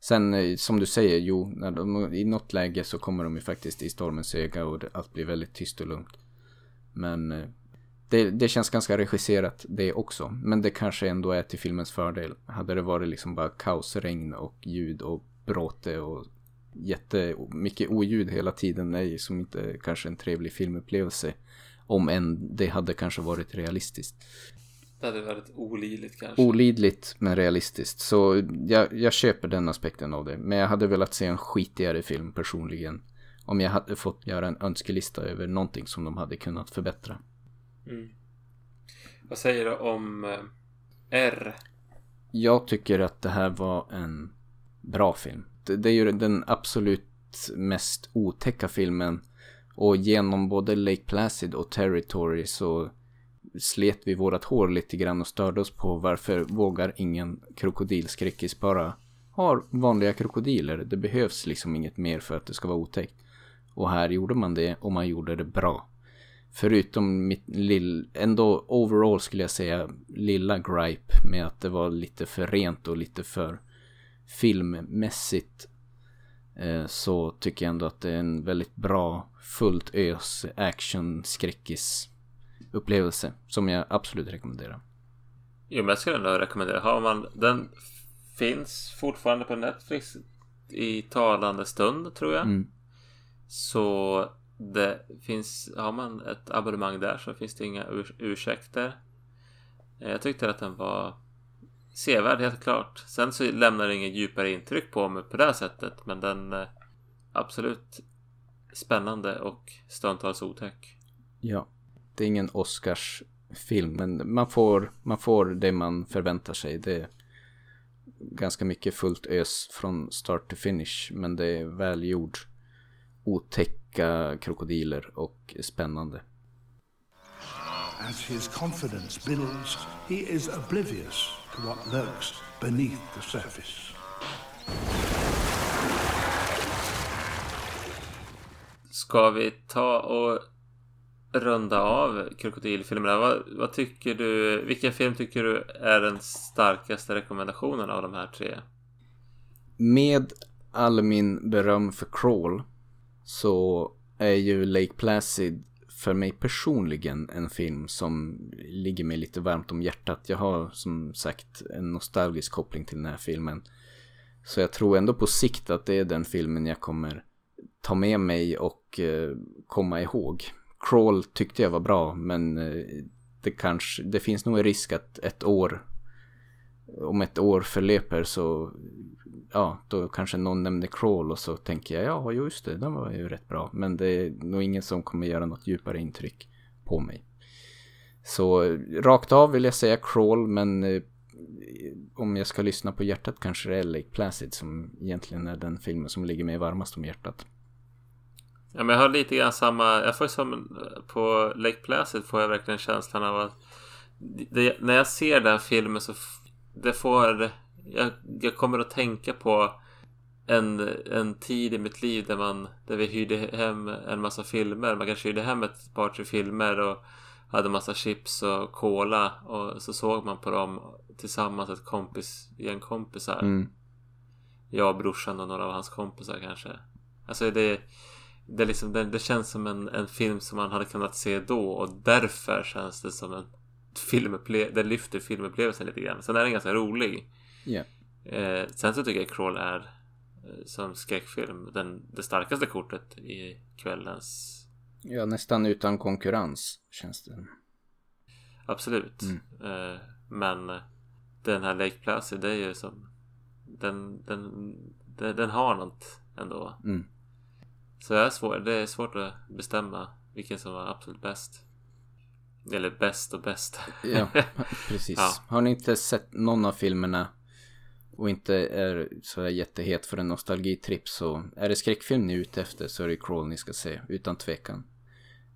Sen eh, som du säger, jo, när de, i något läge så kommer de ju faktiskt i stormens öga och allt blir väldigt tyst och lugnt. Men eh, det, det känns ganska regisserat det också. Men det kanske ändå är till filmens fördel. Hade det varit liksom bara kaos, regn och ljud och bråte och jättemycket oljud hela tiden är ju som inte kanske en trevlig filmupplevelse. Om än det hade kanske varit realistiskt. Det hade varit olidligt kanske. Olidligt men realistiskt. Så jag, jag köper den aspekten av det. Men jag hade velat se en skitigare film personligen. Om jag hade fått göra en önskelista över någonting som de hade kunnat förbättra. Mm. Vad säger du om eh, R? Jag tycker att det här var en bra film. Det, det är ju den absolut mest otäcka filmen. Och genom både Lake Placid och Territory så slet vi vårat hår lite grann och störde oss på varför vågar ingen krokodilskräckis bara ha vanliga krokodiler. Det behövs liksom inget mer för att det ska vara otäckt. Och här gjorde man det och man gjorde det bra. Förutom mitt lill, ändå overall skulle jag säga lilla gripe med att det var lite för rent och lite för filmmässigt. Eh, så tycker jag ändå att det är en väldigt bra fullt ös action skräckis upplevelse som jag absolut rekommenderar. Jo, men jag skulle ändå rekommendera. Har man, den finns fortfarande på Netflix i talande stund tror jag. Mm. Så det finns, har man ett abonnemang där så finns det inga ur, ursäkter. Eh, jag tyckte att den var sevärd helt klart. Sen så lämnar det inget djupare intryck på mig på det här sättet. Men den är absolut spännande och stundtals otäck. Ja, det är ingen Oscarsfilm men man får, man får det man förväntar sig. Det är ganska mycket fullt ös från start to finish men det är välgjord otäcka krokodiler och spännande. As his confidence builds, he is oblivious to what lurks beneath the surface. Ska vi ta och runda av krokodilfilmerna? Vad, vad tycker du? Vilken film tycker du är den starkaste rekommendationen av de här tre? Med all min beröm för Crawl så är ju Lake Placid för mig personligen en film som ligger mig lite varmt om hjärtat. Jag har som sagt en nostalgisk koppling till den här filmen. Så jag tror ändå på sikt att det är den filmen jag kommer ta med mig och eh, komma ihåg. Crawl tyckte jag var bra men eh, det kanske, det finns nog en risk att ett år om ett år förlöper så ja, då kanske någon nämner crawl och så tänker jag ja, just det, den var ju rätt bra. Men det är nog ingen som kommer göra något djupare intryck på mig. Så rakt av vill jag säga crawl, men eh, om jag ska lyssna på hjärtat kanske det är Lake Placid som egentligen är den filmen som ligger mig varmast om hjärtat. Ja, men jag har lite grann samma, jag får som på Lake Placid får jag verkligen känslan av att det, när jag ser den filmen så det får jag, jag kommer att tänka på en, en tid i mitt liv där man där vi hyrde hem en massa filmer. Man kanske hyrde hem ett par tre filmer och hade massa chips och cola och så såg man på dem tillsammans ett kompis, en kompisar. Mm. Jag, brorsan och några av hans kompisar kanske. Alltså det, det, liksom, det, det känns som en, en film som man hade kunnat se då och därför känns det som en filmupplevelse. Det lyfter filmupplevelsen lite grann. Sen är den ganska rolig. Yeah. Eh, sen så tycker jag Crawl är eh, som skräckfilm den, det starkaste kortet i kvällens... Ja, nästan utan konkurrens känns det. Absolut. Mm. Eh, men den här Lake Placid, det är ju som... Den, den, den, den har något ändå. Mm. Så det är, svår, det är svårt att bestämma vilken som var absolut bäst. Eller bäst och bäst. ja, *laughs* precis. Ja. Har ni inte sett någon av filmerna och inte är så jättehet för en nostalgitripp så är det skräckfilm ni är ute efter så är det Crawl ni ska se, utan tvekan.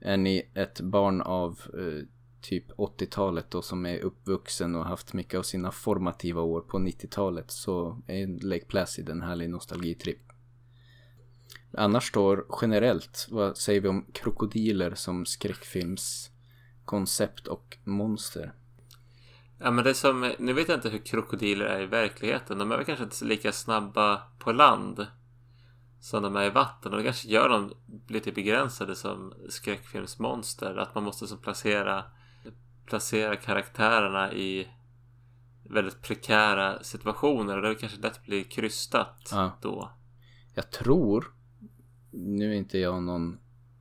Är ni ett barn av eh, typ 80-talet då som är uppvuxen och haft mycket av sina formativa år på 90-talet så är Lake Placid en härlig nostalgitripp. Annars då generellt, vad säger vi om krokodiler som skräckfilmskoncept och monster? Ja men det som, nu vet jag inte hur krokodiler är i verkligheten. De är väl kanske inte lika snabba på land som de är i vatten. Och det kanske gör dem lite begränsade som skräckfilmsmonster. Att man måste som placera, placera karaktärerna i väldigt prekära situationer. Och det kanske lätt blir krystat Ja. då. Jag tror, nu är inte jag någon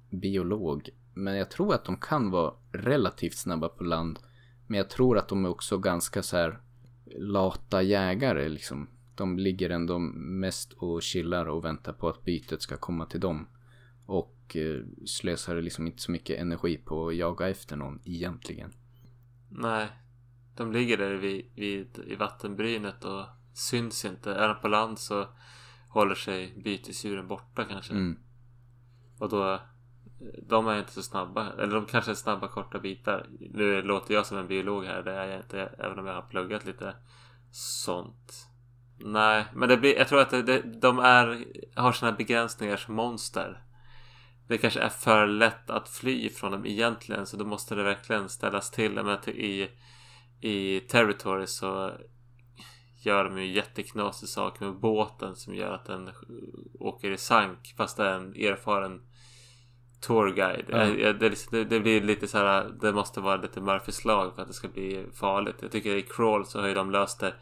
biolog, men jag tror att de kan vara relativt snabba på land. Men jag tror att de är också ganska så här lata jägare liksom. De ligger ändå mest och chillar och väntar på att bytet ska komma till dem. Och eh, slösar liksom inte så mycket energi på att jaga efter någon egentligen. Nej, de ligger där vid, vid, i vattenbrynet och syns inte. Är de på land så håller sig bytesdjuren borta kanske. Mm. Och då de är inte så snabba. Eller de kanske är snabba korta bitar. Nu låter jag som en biolog här. Det är jag inte. Även om jag har pluggat lite sånt. Nej, men det blir, jag tror att det, det, de är, har sina begränsningar som monster. Det kanske är för lätt att fly från dem egentligen. Så då måste det verkligen ställas till. Till- i, i Territory så gör de ju jätteknasig sak med båten som gör att den åker i sank. Fast det är en erfaren tourguide. Det, är liksom- det, det blir lite så här. Det måste vara lite Murphys lag för att det ska bli farligt. Jag tycker i Crawl så har ju de löst det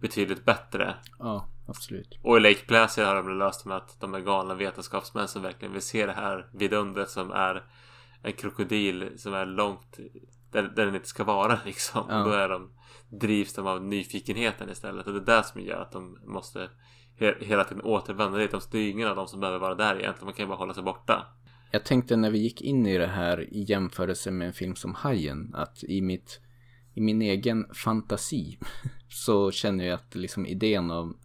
betydligt bättre. Ja, absolut. Och i Lake Placid har de löst det med att de är galna vetenskapsmän som verkligen vill se det här vidundret som är en krokodil som är långt där, där den inte ska vara *laughs* liksom. Ja. Då är de, drivs de av nyfikenheten istället. Och det är det som gör att de måste he, hela tiden återvända dit. De- Det är ju ingen av dem som behöver vara där egentligen. Man kan ju bara hålla sig borta. Jag tänkte när vi gick in i det här i jämförelse med en film som Hajen att i mitt i min egen fantasi *laughs* så känner jag att liksom idén av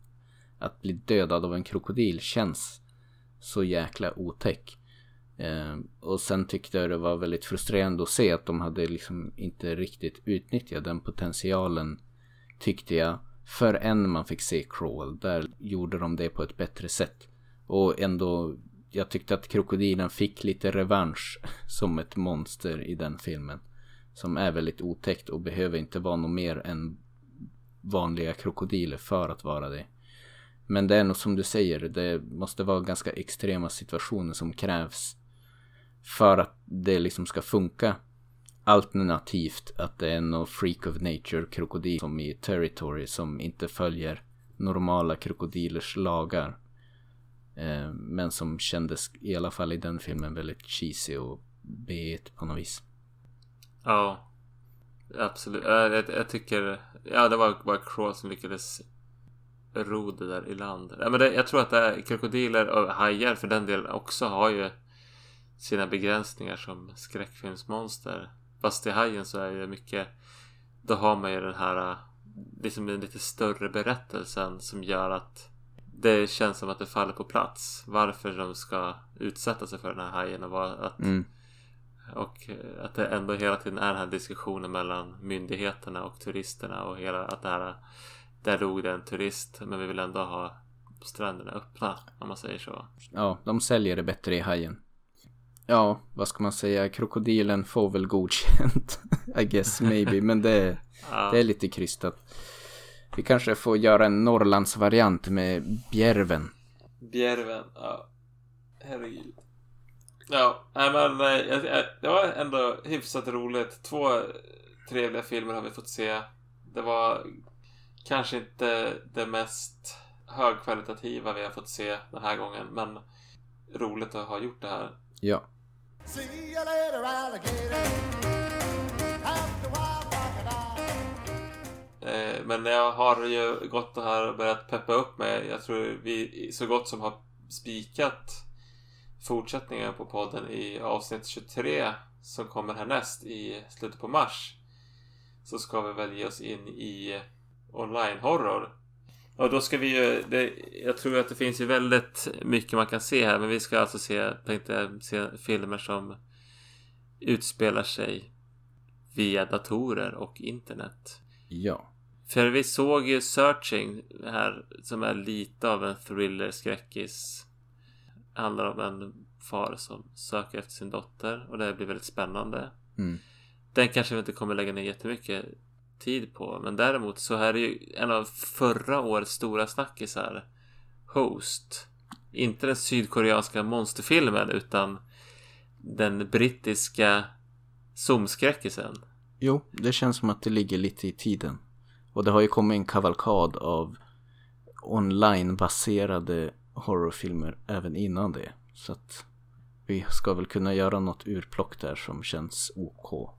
att bli dödad av en krokodil känns så jäkla otäck. Eh, och sen tyckte jag det var väldigt frustrerande att se att de hade liksom inte riktigt utnyttjat den potentialen tyckte jag förrän man fick se Crawl. Där gjorde de det på ett bättre sätt. Och ändå, jag tyckte att krokodilen fick lite revansch *laughs* som ett monster i den filmen. Som är väldigt otäckt och behöver inte vara något mer än vanliga krokodiler för att vara det. Men det är nog som du säger, det måste vara ganska extrema situationer som krävs för att det liksom ska funka. Alternativt att det är någon freak of nature krokodil som i Territory som inte följer normala krokodilers lagar. Eh, men som kändes i alla fall i den filmen väldigt cheesy och b på något vis. Ja. Absolut. Jag, jag, jag tycker... Ja, det var bara Crawl som lyckades ro det där i land. Ja, men det, jag tror att det är, krokodiler och hajar för den delen också har ju sina begränsningar som skräckfilmsmonster. Fast i hajen så är det mycket... Då har man ju den här liksom den lite större berättelsen som gör att det känns som att det faller på plats. Varför de ska utsätta sig för den här hajen och att Mm. och eh, att det ändå hela tiden är den här diskussionen mellan myndigheterna och turisterna och hela att det här där dog det en turist men vi vill ändå ha stränderna öppna om man säger så. Ja, de säljer det bättre i hajen. Ja, vad ska man säga? Krokodilen får väl godkänt. *laughs* I guess maybe. Men det, *laughs* Ja, det är lite krystat. Vi kanske får göra en Norrlandsvariant med bjärven. Bjärven, ja. Herregud. Ja, nej men eh, det var ändå hyfsat roligt. Två trevliga filmer har vi fått se. Det var kanske inte det mest högkvalitativa vi har fått se den här gången, men roligt att ha gjort det här. Ja. See you later, alligator. Eh, men jag har ju gått och här och börjat peppa upp mig. Jag tror vi så gott som har spikat fortsättningen på podden i avsnitt 23 som kommer härnäst i slutet på mars. Så ska vi väl ge oss in i online-horror. Och då ska vi ju, det, jag tror att det finns ju väldigt mycket man kan se här. Men vi ska alltså se, tänkte jag, se filmer som utspelar sig via datorer och internet. Ja. För vi såg ju Searching här som är lite av en thriller skräckis. Handlar om en far som söker efter sin dotter och det blir väldigt spännande. Mm. Den kanske vi inte kommer lägga ner jättemycket tid på. Men däremot så här är ju en av förra årets stora snackisar. Host. Inte den sydkoreanska monsterfilmen utan den brittiska zoomskräckisen. Jo, det känns som att det ligger lite i tiden. Och det har ju kommit en kavalkad av onlinebaserade horrorfilmer även innan det. Så att vi ska väl kunna göra något urplock där som känns OK.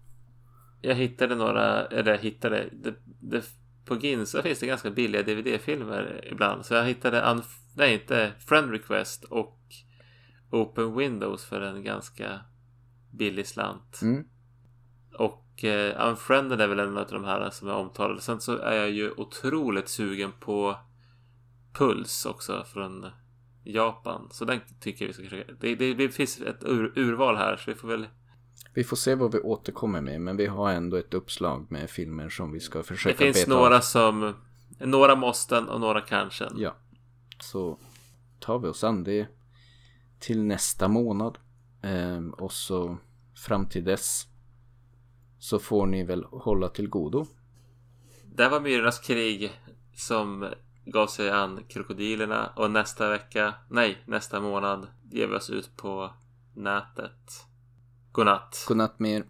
Jag hittade några, eller jag hittade, det, det, på Ginsa finns det ganska billiga DVD-filmer ibland. Så jag hittade, Unf- nej inte, Friend Request och Open Windows för en ganska billig slant. Mm. Och eh, Unfriended är väl en av de här som är omtalade. Sen så är jag ju otroligt sugen på Puls också från Japan. Så den tycker jag vi ska försöka. Det, det, det finns ett ur, urval här så vi får väl. Vi får se vad vi återkommer med, men vi har ändå ett uppslag med filmer som vi ska försöka Det finns beta nåra av. som några måsten och några kanske. Ja, så tar vi oss an det till nästa månad. Ehm, och så fram till dess så får ni väl hålla till godo. Det var Myrornas krig som gav sig an krokodilerna och nästa vecka, nej, nästa månad ger vi oss ut på nätet. Godnatt. Godnatt med er.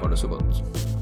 Ha det så gott.